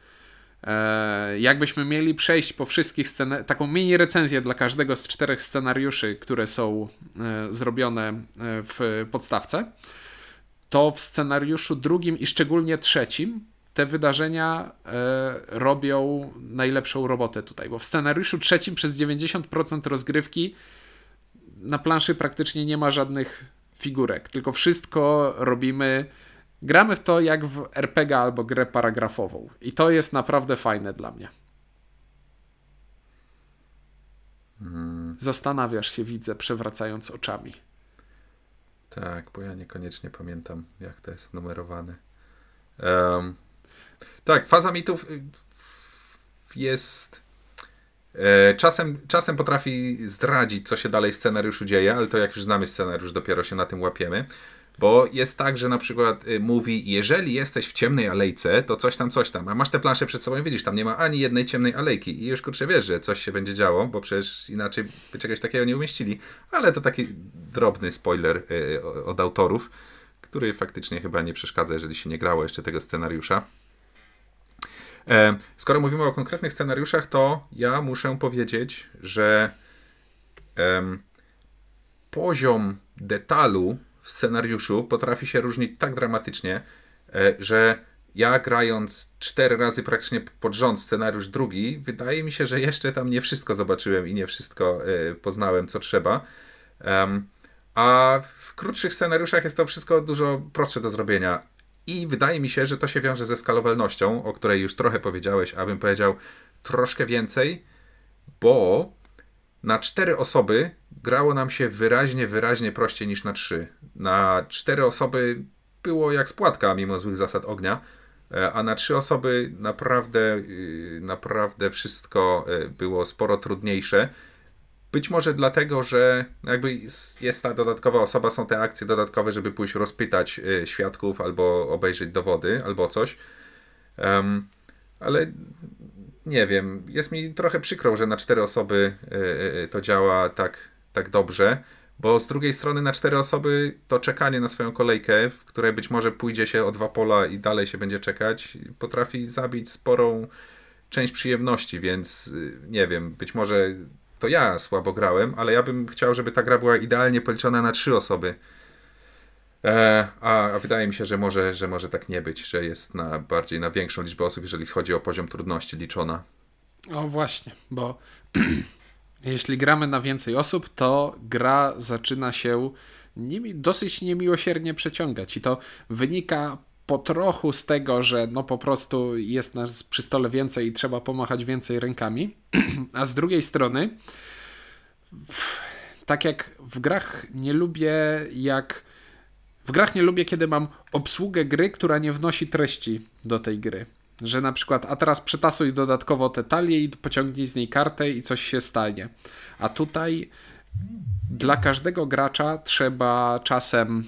e, jakbyśmy mieli przejść po wszystkich scenariuszach, taką mini recenzję dla każdego z czterech scenariuszy, które są e, zrobione e, w podstawce, to w scenariuszu drugim i szczególnie trzecim te wydarzenia robią najlepszą robotę tutaj, bo w scenariuszu trzecim przez 90% rozgrywki na planszy praktycznie nie ma żadnych figurek, tylko wszystko robimy. Gramy w to jak w RPG albo grę paragrafową. I to jest naprawdę fajne dla mnie. Hmm. Zastanawiasz się, widzę, przewracając oczami. Tak, bo ja niekoniecznie pamiętam, jak to jest numerowane. Um, tak, faza mitów y, jest czasem, czasem potrafi zdradzić, co się dalej w scenariuszu dzieje, ale to jak już znamy scenariusz, dopiero się na tym łapiemy. Bo jest tak, że na przykład y, mówi, jeżeli jesteś w ciemnej alejce, to coś tam, coś tam. A masz te plansze przed sobą i widzisz, tam nie ma ani jednej ciemnej alejki. I już kurczę wiesz, że coś się będzie działo, bo przecież inaczej by czegoś takiego nie umieścili. Ale to taki drobny spoiler y, od autorów, który faktycznie chyba nie przeszkadza, jeżeli się nie grało jeszcze tego scenariusza. E, skoro mówimy o konkretnych scenariuszach, to ja muszę powiedzieć, że poziom detalu w scenariuszu potrafi się różnić tak dramatycznie, e, że ja grając cztery razy praktycznie pod rząd scenariusz drugi, wydaje mi się, że jeszcze tam nie wszystko zobaczyłem i nie wszystko e, poznałem, co trzeba. Um, a w krótszych scenariuszach jest to wszystko dużo prostsze do zrobienia. I wydaje mi się, że to się wiąże ze skalowalnością, o której już trochę powiedziałeś, abym powiedział troszkę więcej, bo na cztery osoby grało nam się wyraźnie, wyraźnie prościej niż na trzy. Na cztery osoby było jak spłatka, mimo złych zasad ognia, e, a na trzy osoby naprawdę, y, naprawdę wszystko e, było sporo trudniejsze. Być może dlatego, że jakby jest ta dodatkowa osoba, są te akcje dodatkowe, żeby pójść rozpytać e, świadków albo obejrzeć dowody, albo coś. Um, ale nie wiem, jest mi trochę przykro, że na cztery osoby to działa tak, tak dobrze. Bo z drugiej strony na cztery osoby to czekanie na swoją kolejkę, w której być może pójdzie się o dwa pola i dalej się będzie czekać, potrafi zabić sporą część przyjemności, więc y, nie wiem, być może to ja słabo grałem, ale ja bym chciał, żeby ta gra była idealnie policzona na trzy osoby. E, a, a, wydaje mi się, że może, że może tak nie być, że jest na bardziej na większą liczbę osób, jeżeli chodzi o poziom trudności liczona. O właśnie, bo jeśli gramy na więcej osób, to gra zaczyna się nimi, dosyć niemiłosiernie przeciągać. I to wynika po trochu z tego, że no po prostu jest nas przy stole więcej i trzeba pomachać więcej rękami, a z drugiej strony, tak jak w grach nie lubię, jak. W grach nie lubię, kiedy mam obsługę gry, która nie wnosi treści do tej gry. Że na przykład, a teraz przetasuj dodatkowo te talie i pociągnij z niej kartę i coś się stanie. A tutaj dla każdego gracza trzeba czasem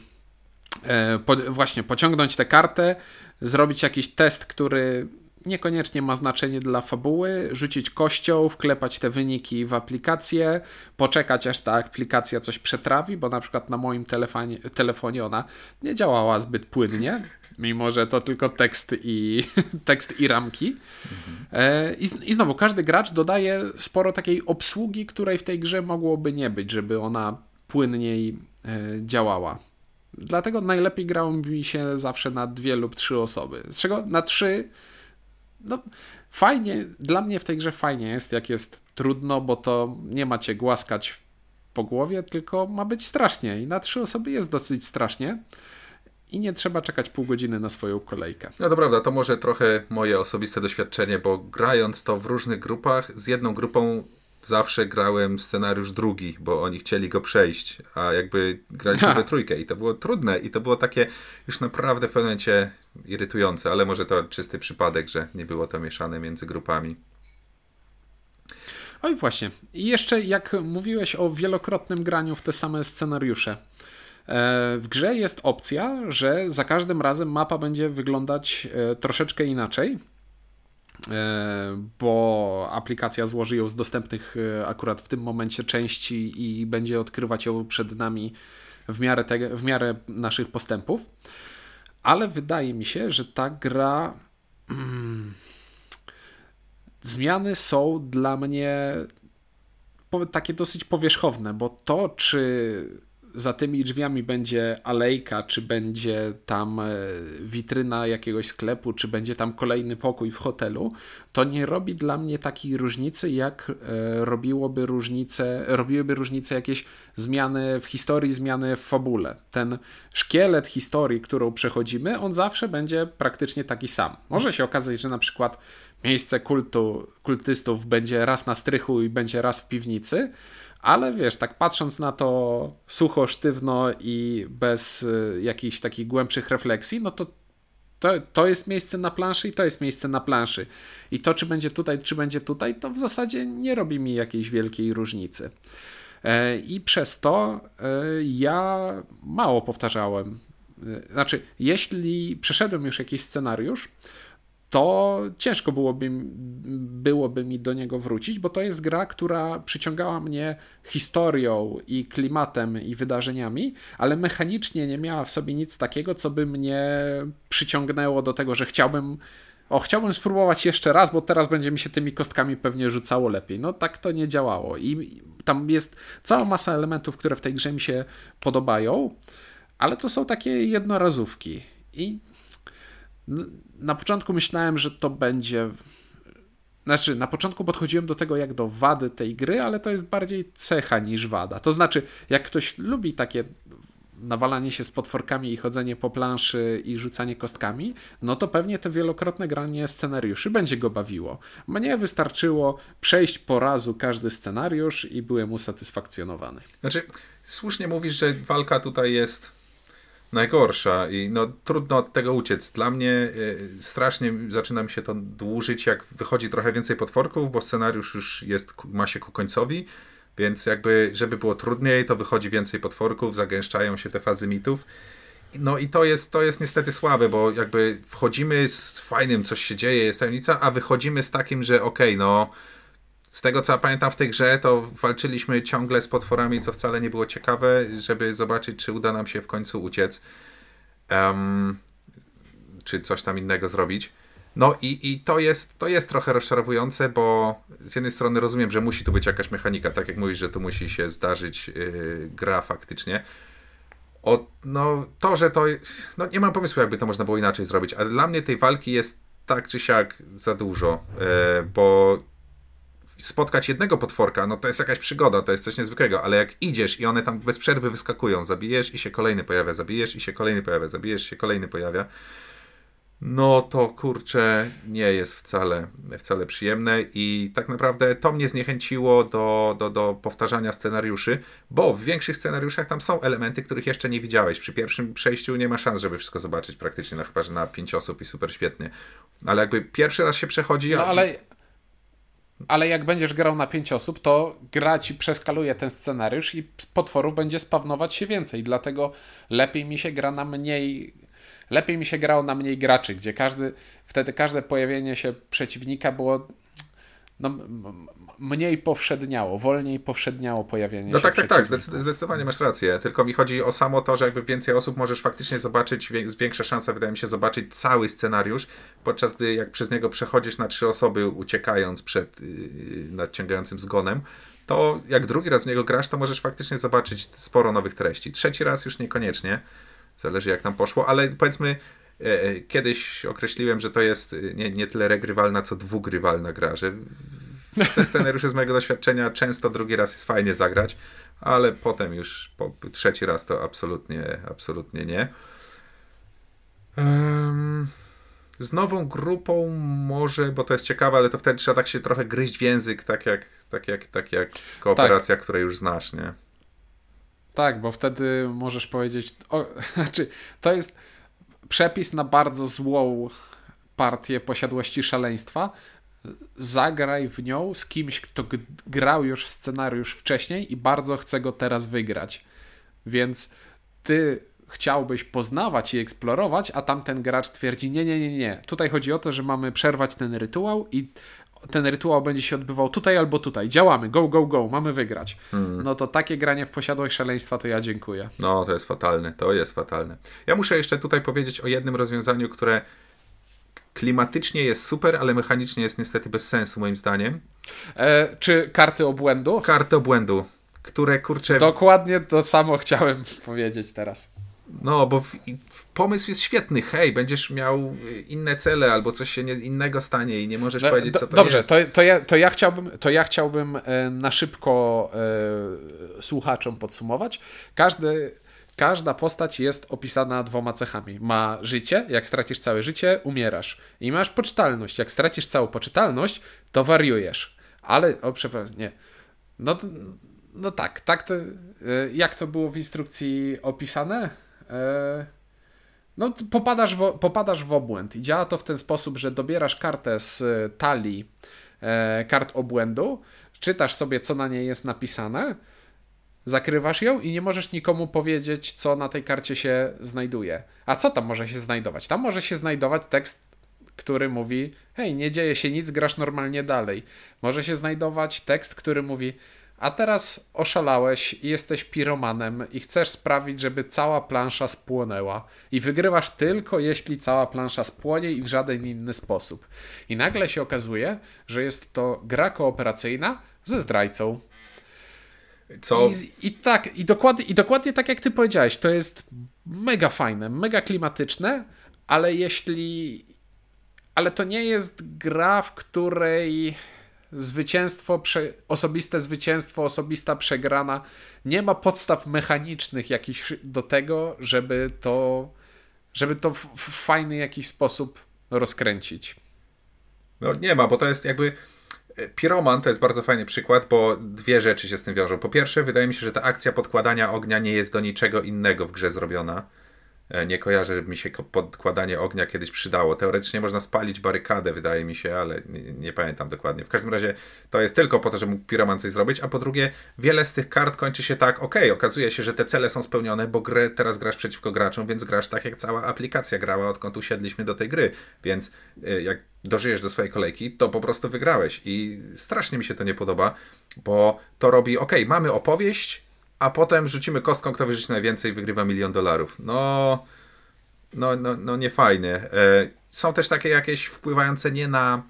po, właśnie pociągnąć tę kartę, zrobić jakiś test, który niekoniecznie ma znaczenie dla fabuły, rzucić kością, wklepać te wyniki w aplikację, poczekać aż ta aplikacja coś przetrawi, bo na przykład na moim telefonie, telefonie ona nie działała zbyt płynnie, mimo że to tylko tekst i, tekst i ramki. Mhm. I, I znowu, każdy gracz dodaje sporo takiej obsługi, której w tej grze mogłoby nie być, żeby ona płynniej e, działała. Dlatego najlepiej grało mi się zawsze na dwie lub trzy osoby. Z czego na trzy no, fajnie, dla mnie w tej grze fajnie jest, jak jest trudno, bo to nie macie głaskać po głowie, tylko ma być strasznie. I na trzy osoby jest dosyć strasznie. I nie trzeba czekać pół godziny na swoją kolejkę. No to prawda, to może trochę moje osobiste doświadczenie, bo grając to w różnych grupach, z jedną grupą zawsze grałem scenariusz drugi, bo oni chcieli go przejść, a jakby graliśmy ha. we trójkę i to było trudne i to było takie już naprawdę w pewnym momencie irytujące, ale może to czysty przypadek, że nie było to mieszane między grupami. Oj właśnie. I jeszcze jak mówiłeś o wielokrotnym graniu w te same scenariusze. E, w grze jest opcja, że za każdym razem mapa będzie wyglądać e, troszeczkę inaczej bo aplikacja złoży ją z dostępnych e, akurat w tym momencie części i będzie odkrywać ją przed nami w miarę, te, w miarę naszych postępów. Ale wydaje mi się, że ta gra. Mm, zmiany są dla mnie takie dosyć powierzchowne, bo to, czy za tymi drzwiami będzie alejka, czy będzie tam e, witryna jakiegoś sklepu, czy będzie tam kolejny pokój w hotelu, to nie robi dla mnie takiej różnicy, jak e, robiłoby różnicę, robiłyby różnicę jakieś zmiany w historii, zmiany w fabule. Ten szkielet historii, którą przechodzimy, on zawsze będzie praktycznie taki sam. Może się okazać, że na przykład miejsce kultu, kultystów będzie raz na strychu i będzie raz w piwnicy, ale wiesz, tak patrząc na to sucho, sztywno i bez y, jakichś takich głębszych refleksji, no to, to to jest miejsce na planszy i to jest miejsce na planszy. I to, czy będzie tutaj, czy będzie tutaj, to w zasadzie nie robi mi jakiejś wielkiej różnicy. E, I przez to e, ja mało powtarzałem. E, znaczy, jeśli przeszedłem już jakiś scenariusz, to ciężko byłoby, byłoby mi do niego wrócić, bo to jest gra, która przyciągała mnie historią i klimatem i wydarzeniami, ale mechanicznie nie miała w sobie nic takiego, co by mnie przyciągnęło do tego, że chciałbym. O, chciałbym spróbować jeszcze raz, bo teraz będzie mi się tymi kostkami pewnie rzucało lepiej. No tak to nie działało. I tam jest cała masa elementów, które w tej grze mi się podobają, ale to są takie jednorazówki. I na początku myślałem, że to będzie. Znaczy, na początku podchodziłem do tego jak do wady tej gry, ale to jest bardziej cecha niż wada. To znaczy, jak ktoś lubi takie nawalanie się z potworkami i chodzenie po planszy i rzucanie kostkami, no to pewnie to wielokrotne granie scenariuszy będzie go bawiło. Mnie wystarczyło przejść po razu każdy scenariusz i byłem usatysfakcjonowany. Znaczy, słusznie mówisz, że walka tutaj jest najgorsza i no trudno od tego uciec. Dla mnie y, strasznie zaczyna mi się to dłużyć, jak wychodzi trochę więcej potworków, bo scenariusz już jest, ma się ku końcowi, więc jakby, żeby było trudniej, to wychodzi więcej potworków, zagęszczają się te fazy mitów. No i to jest, to jest niestety słabe, bo jakby wchodzimy z fajnym, coś się dzieje, jest tajemnica, a wychodzimy z takim, że okej, okay, no z tego co ja pamiętam w tej grze, to walczyliśmy ciągle z potworami, co wcale nie było ciekawe, żeby zobaczyć, czy uda nam się w końcu uciec, um, czy coś tam innego zrobić. No i, i to, jest, to jest trochę rozczarowujące, bo z jednej strony rozumiem, że musi tu być jakaś mechanika, tak jak mówisz, że tu musi się zdarzyć yy, gra faktycznie. O, no to, że to. No nie mam pomysłu, jakby to można było inaczej zrobić, ale dla mnie tej walki jest tak czy siak za dużo, yy, bo spotkać jednego potworka, no to jest jakaś przygoda, to jest coś niezwykłego, ale jak idziesz i one tam bez przerwy wyskakują, zabijesz i się kolejny pojawia, zabijesz i się kolejny pojawia, zabijesz się kolejny pojawia, no to kurczę, nie jest wcale, wcale przyjemne i tak naprawdę to mnie zniechęciło do, do, do powtarzania scenariuszy, bo w większych scenariuszach tam są elementy, których jeszcze nie widziałeś. Przy pierwszym przejściu nie ma szans, żeby wszystko zobaczyć praktycznie, no chyba, że na pięć osób i super świetnie. Ale jakby pierwszy raz się przechodzi... No ale ale jak będziesz grał na 5 osób, to gra ci przeskaluje ten scenariusz i potworów będzie spawnować się więcej. Dlatego lepiej mi się gra na mniej. Lepiej mi się grało na mniej graczy, gdzie każdy, wtedy każde pojawienie się przeciwnika było no, mniej powszedniało, wolniej powszedniało pojawienie no się. No tak, tak, tak, zdecydowanie masz rację. Tylko mi chodzi o samo to, że jakby więcej osób możesz faktycznie zobaczyć, większa szansa wydaje mi się zobaczyć cały scenariusz, podczas gdy jak przez niego przechodzisz na trzy osoby uciekając przed yy, nadciągającym zgonem, to jak drugi raz w niego grasz, to możesz faktycznie zobaczyć sporo nowych treści. Trzeci raz już niekoniecznie, zależy jak tam poszło, ale powiedzmy kiedyś określiłem, że to jest e, nie, nie tyle regrywalna, co dwugrywalna gra, że te scenariusze z mojego doświadczenia często drugi raz jest fajnie zagrać, ale potem już po trzeci raz to absolutnie, absolutnie nie. Um, z nową grupą może, bo to jest ciekawe, ale to wtedy trzeba tak się trochę gryźć w język, tak jak, tak jak, tak jak kooperacja, tak. której już znasz, nie? Tak, bo wtedy możesz powiedzieć, o, znaczy, to jest przepis na bardzo złą partię posiadłości szaleństwa. Zagraj w nią z kimś, kto grał już scenariusz wcześniej i bardzo chce go teraz wygrać. Więc ty chciałbyś poznawać i eksplorować, a tamten gracz twierdzi: Nie, nie, nie, nie. Tutaj chodzi o to, że mamy przerwać ten rytuał i ten rytuał będzie się odbywał tutaj albo tutaj. Działamy, go, go, go, mamy wygrać. Hmm. No to takie granie w posiadłość szaleństwa to ja dziękuję. No, to jest fatalne, to jest fatalne. Ja muszę jeszcze tutaj powiedzieć o jednym rozwiązaniu, które klimatycznie jest super, ale mechanicznie jest niestety bez sensu moim zdaniem. E, czy karty obłędu? Karty obłędu, które kurczę... Dokładnie to samo chciałem powiedzieć teraz. No, bo w, w pomysł jest świetny. Hej, będziesz miał inne cele albo coś się nie, innego stanie i nie możesz no, powiedzieć, co to dobrze, jest. Dobrze, to, to, ja, to, ja chciałbym, to ja chciałbym e, na szybko e, słuchaczom podsumować. Każdy, każda postać jest opisana dwoma cechami. Ma życie, jak stracisz całe życie, umierasz. I masz poczytalność. Jak stracisz całą poczytalność, to wariujesz. Ale, o przepraszam, nie. No, no tak, tak to, e, jak to było w instrukcji opisane? E, no, popadasz w, popadasz w obłęd. I działa to w ten sposób, że dobierasz kartę z talii e, kart obłędu, czytasz sobie, co na niej jest napisane, zakrywasz ją i nie możesz nikomu powiedzieć, co na tej karcie się znajduje. A co tam może się znajdować? Tam może się znajdować tekst, który mówi: Hej, nie dzieje się nic, grasz normalnie dalej. Może się znajdować tekst, który mówi: a teraz oszalałeś i jesteś piromanem i chcesz sprawić, żeby cała plansza spłonęła. I wygrywasz tylko jeśli cała plansza spłonie i w żaden inny sposób. I nagle się okazuje, że jest to gra kooperacyjna ze zdrajcą. Co? I, i tak, i dokładnie, i dokładnie tak jak ty powiedziałeś, to jest mega fajne, mega klimatyczne, ale jeśli. Ale to nie jest gra, w której zwycięstwo, prze, osobiste zwycięstwo, osobista przegrana. Nie ma podstaw mechanicznych jakichś do tego, żeby to, żeby to w, w fajny jakiś sposób rozkręcić. No nie ma, bo to jest jakby. e, Piroman to jest bardzo fajny przykład, bo dwie rzeczy się z tym wiążą. Po pierwsze, wydaje mi się, że ta akcja podkładania ognia nie jest do niczego innego w grze zrobiona. E, Nie kojarzę, żeby mi się podkładanie ognia kiedyś przydało. Teoretycznie można spalić barykadę, wydaje mi się, ale nie, nie pamiętam dokładnie. W każdym razie to jest tylko po to, żeby mógł piroman coś zrobić, a po drugie, wiele z tych kart kończy się tak, okej, okazuje się, że te cele są spełnione, bo grę teraz grasz przeciwko graczom, więc grasz tak, jak cała aplikacja grała, odkąd usiedliśmy do tej gry. Więc y, jak dożyjesz do swojej kolejki, to po prostu wygrałeś. I strasznie mi się to nie podoba, bo to robi, okej, mamy opowieść, a potem rzucimy kostką, kto wyrzuci najwięcej, wygrywa milion dolarów. No, no, no, no nie. E, Są też takie jakieś wpływające nie na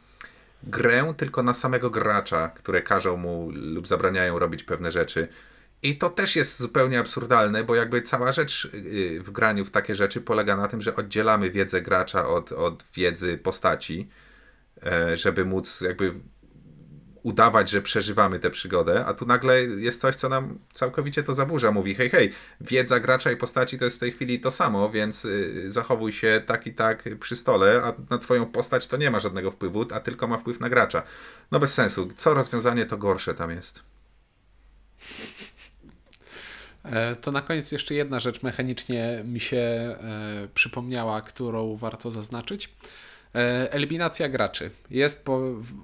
grę, tylko na samego gracza, które każą mu lub zabraniają robić pewne rzeczy. I to też jest zupełnie absurdalne, bo jakby cała rzecz y, w graniu w takie rzeczy polega na tym, że oddzielamy wiedzę gracza od, od wiedzy postaci, e, żeby móc jakby udawać, że przeżywamy tę przygodę, a tu nagle jest coś, co nam całkowicie to zaburza. Mówi, hej, hej, wiedza gracza i postaci to jest w tej chwili to samo, więc y, zachowuj się tak i tak przy stole, a na twoją postać to nie ma żadnego wpływu, a tylko ma wpływ na gracza. No bez sensu. Co rozwiązanie, to gorsze tam jest. E, To na koniec jeszcze jedna rzecz mechanicznie mi się e, przypomniała, którą warto zaznaczyć. E, eliminacja graczy jest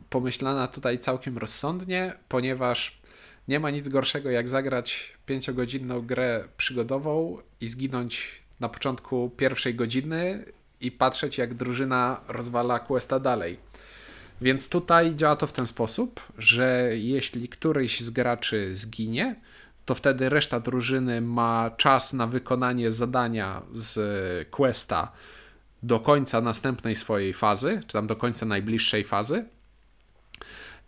pomyślana tutaj całkiem rozsądnie, ponieważ nie ma nic gorszego jak zagrać pięciogodzinną grę przygodową i zginąć na początku pierwszej godziny i patrzeć jak drużyna rozwala questa dalej. Więc tutaj działa to w ten sposób, że jeśli któryś z graczy zginie, to wtedy reszta drużyny ma czas na wykonanie zadania z questa do końca następnej swojej fazy, czy tam do końca najbliższej fazy.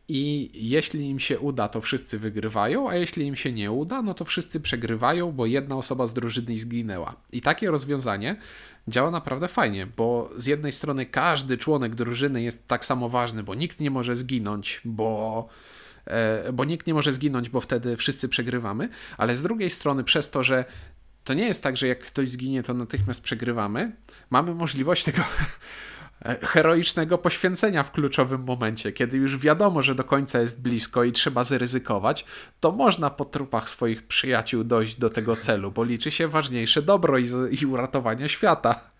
I jeśli im się uda, to wszyscy wygrywają, a jeśli im się nie uda, no to wszyscy przegrywają, bo jedna osoba z drużyny zginęła. I takie rozwiązanie działa naprawdę fajnie, bo z jednej strony każdy członek drużyny jest tak samo ważny, bo nikt nie może zginąć, bo e, bo nikt nie może zginąć, bo wtedy wszyscy przegrywamy, ale z drugiej strony przez to, że to nie jest tak, że jak ktoś zginie, to natychmiast przegrywamy, mamy możliwość tego heroicznego poświęcenia w kluczowym momencie, kiedy już wiadomo, że do końca jest blisko i trzeba zaryzykować, to można po trupach swoich przyjaciół dojść do tego celu, bo liczy się ważniejsze dobro i, i uratowanie świata.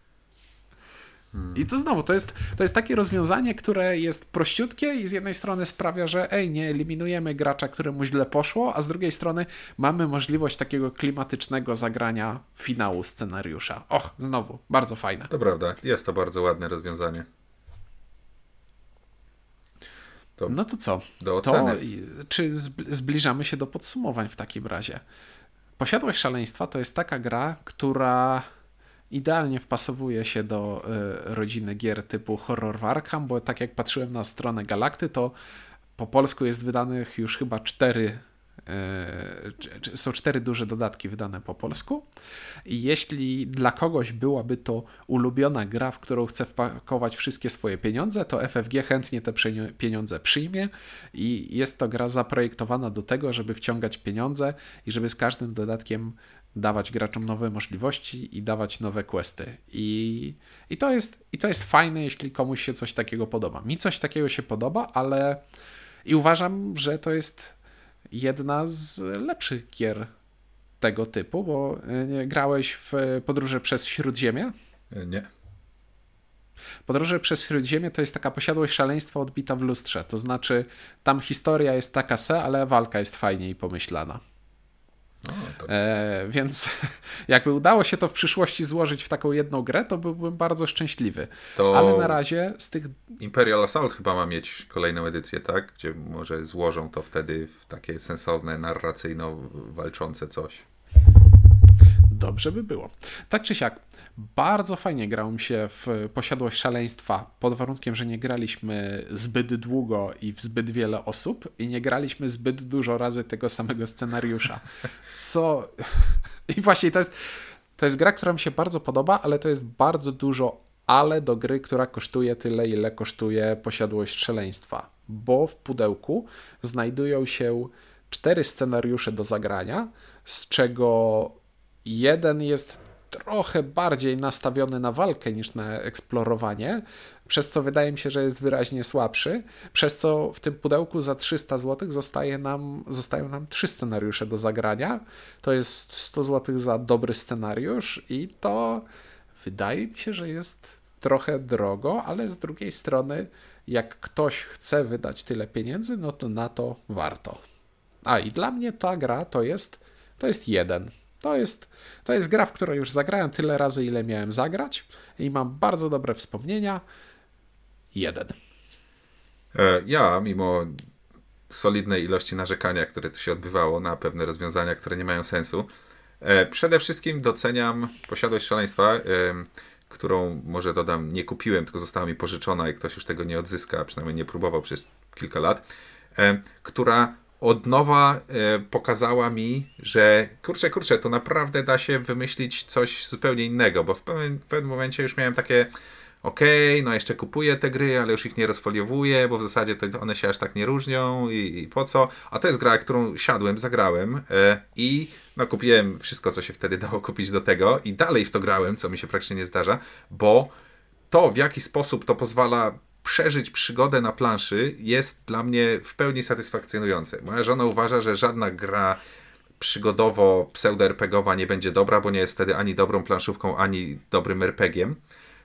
I to znowu, to jest, to jest takie rozwiązanie, które jest prościutkie i z jednej strony sprawia, że ej, nie eliminujemy gracza, któremu źle poszło, a z drugiej strony mamy możliwość takiego klimatycznego zagrania finału scenariusza. Och, znowu, bardzo fajne. To prawda, jest to bardzo ładne rozwiązanie. To No to co? do To oceny. i- czy zb- zbliżamy się do podsumowań w takim razie? Posiadłość szaleństwa to jest taka gra, która idealnie wpasowuje się do y, rodziny gier typu Horror w Arkham, bo tak jak patrzyłem na stronę Galakty, to po polsku jest wydanych już chyba cztery czy- są cztery duże dodatki wydane po polsku. I jeśli dla kogoś byłaby to ulubiona gra, w którą chce wpakować wszystkie swoje pieniądze, to FFG chętnie te pieniądze przyjmie i jest to gra zaprojektowana do tego, żeby wciągać pieniądze i żeby z każdym dodatkiem dawać graczom nowe możliwości i dawać nowe questy. I, i, to, jest, I to jest fajne, jeśli komuś się coś takiego podoba. Mi coś takiego się podoba, ale i uważam, że to jest jedna z lepszych gier tego typu, bo y, grałeś w Podróże przez Śródziemie. Nie. Podróże przez Śródziemie to jest taka posiadłość szaleństwa odbita w lustrze. To znaczy, tam historia jest taka se, ale walka jest fajniej pomyślana. To E, więc jakby udało się to w przyszłości złożyć w taką jedną grę, to byłbym bardzo szczęśliwy. To- Ale na razie z tych Imperial Assault chyba ma mieć kolejną edycję, tak? Gdzie może złożą to wtedy w takie sensowne, narracyjno walczące coś. Dobrze by było. Tak czy siak, bardzo fajnie grało mi się w posiadłość szaleństwa, pod warunkiem, że nie graliśmy zbyt długo i w zbyt wiele osób i nie graliśmy zbyt dużo razy tego samego scenariusza. Co. I właśnie to jest, to jest gra, która mi się bardzo podoba, ale to jest bardzo dużo ale do gry, która kosztuje tyle, ile kosztuje posiadłość szaleństwa. bo w pudełku znajdują się cztery scenariusze do zagrania, z czego jeden jest trochę bardziej nastawiony na walkę niż na eksplorowanie, przez co wydaje mi się, że jest wyraźnie słabszy, przez co w tym pudełku za 300 zł zostaje nam, zostają nam trzy scenariusze do zagrania. To jest 100 zł za dobry scenariusz i to wydaje mi się, że jest trochę drogo, ale z drugiej strony, jak ktoś chce wydać tyle pieniędzy, no to na to warto. A i dla mnie ta gra to jest, to jest jeden. To jest, to jest gra, w której już zagrałem tyle razy, ile miałem zagrać i mam bardzo dobre wspomnienia. Jeden. E, ja, mimo solidnej ilości narzekania, które tu się odbywało na pewne rozwiązania, które nie mają sensu, e, przede wszystkim doceniam posiadłość szaleństwa, e, którą może dodam, nie kupiłem, tylko została mi pożyczona i ktoś już tego nie odzyska, przynajmniej nie próbował przez kilka lat, która od nowa pokazała mi, że kurczę, kurczę, to naprawdę da się wymyślić coś zupełnie innego, bo w pewnym, w pewnym momencie już miałem takie okej, okay, no jeszcze kupuję te gry, ale już ich nie rozfoliowuję, bo w zasadzie to one się aż tak nie różnią i, i po co. A to jest gra, którą siadłem, zagrałem e, i no, kupiłem wszystko, co się wtedy dało kupić do tego i dalej w to grałem, co mi się praktycznie nie zdarza, bo to, w jaki sposób to pozwala przeżyć przygodę na planszy, jest dla mnie w pełni satysfakcjonujące. Moja żona uważa, że żadna gra przygodowo pseudo-RPGowa nie będzie dobra, bo nie jest wtedy ani dobrą planszówką, ani dobrym RPGiem.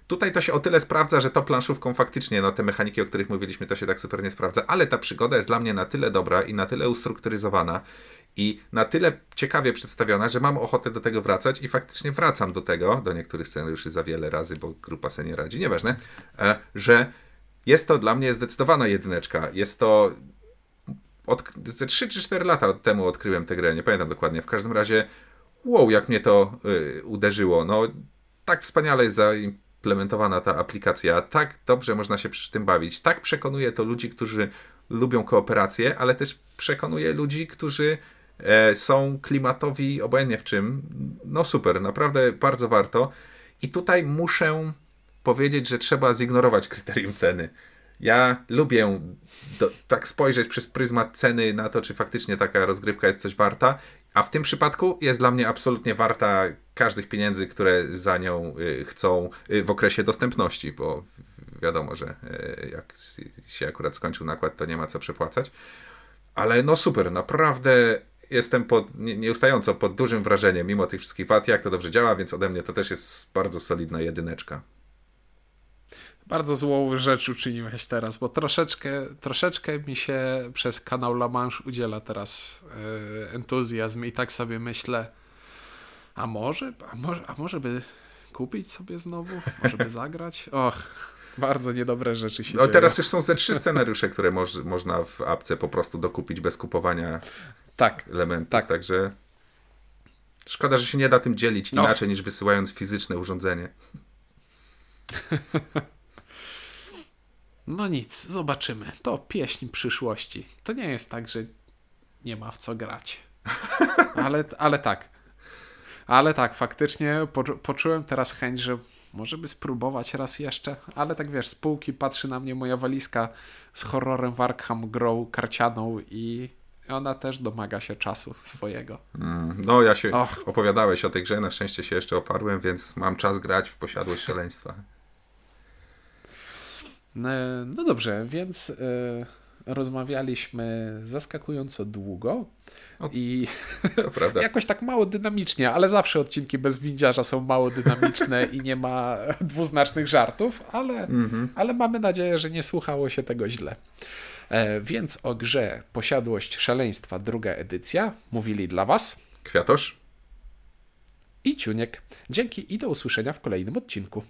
Tutaj to się o tyle sprawdza, że to planszówką faktycznie, no te mechaniki, o których mówiliśmy, to się tak super nie sprawdza, ale ta przygoda jest dla mnie na tyle dobra i na tyle ustrukturyzowana i na tyle ciekawie przedstawiona, że mam ochotę do tego wracać i faktycznie wracam do tego, do niektórych scenariuszy za wiele razy, bo grupa sobie nie radzi, nieważne, e, że jest to dla mnie zdecydowana jedyneczka. Jest to od, 3 czy 4 lata temu odkryłem tę grę, nie pamiętam dokładnie. W każdym razie, wow, jak mnie to y, uderzyło. No, tak wspaniale jest zaimplementowana ta aplikacja, tak dobrze można się przy tym bawić, tak przekonuje to ludzi, którzy lubią kooperację, ale też przekonuje ludzi, którzy e, są klimatowi obojętnie w czym. No super, naprawdę bardzo warto. I tutaj muszę powiedzieć, że trzeba zignorować kryterium ceny. Ja lubię do, tak spojrzeć przez pryzmat ceny na to, czy faktycznie taka rozgrywka jest coś warta, a w tym przypadku jest dla mnie absolutnie warta każdych pieniędzy, które za nią y, chcą y, w okresie dostępności, bo wiadomo, że y, jak się akurat skończył nakład, to nie ma co przepłacać. Ale no super, naprawdę jestem pod, nieustająco pod dużym wrażeniem, mimo tych wszystkich wad, jak to dobrze działa, więc ode mnie to też jest bardzo solidna jedyneczka. Bardzo złą rzecz uczyniłeś teraz, bo troszeczkę, troszeczkę mi się przez kanał La Manche udziela teraz yy, entuzjazm i tak sobie myślę, a może, a może, a może by kupić sobie znowu? Może by zagrać? Och, bardzo niedobre rzeczy się no, dzieją. Teraz już są ze trzy scenariusze, które moż, można w apce po prostu dokupić bez kupowania tak, elementów, tak. także szkoda, że się nie da tym dzielić no. inaczej niż wysyłając fizyczne urządzenie. No nic, zobaczymy. To pieśń przyszłości. To nie jest tak, że nie ma w co grać. Ale, ale tak. Ale tak, faktycznie poczułem teraz chęć, że może by spróbować raz jeszcze, ale tak wiesz, z półki patrzy na mnie moja walizka z horrorem w Arkham grą karcianą i ona też domaga się czasu swojego. Mm, no, ja się Och. opowiadałeś o tej grze, na szczęście się jeszcze oparłem, więc mam czas grać w posiadłość szaleństwa. E, no dobrze, więc e, rozmawialiśmy zaskakująco długo o, i jakoś tak mało dynamicznie, ale zawsze odcinki bez windziarza są mało dynamiczne i nie ma dwuznacznych żartów, ale, mhm. ale mamy nadzieję, że nie słuchało się tego źle. E, więc o grze Posiadłość Szaleństwa, druga edycja, mówili dla Was Kwiatosz i Ciuniek. Dzięki i do usłyszenia w kolejnym odcinku.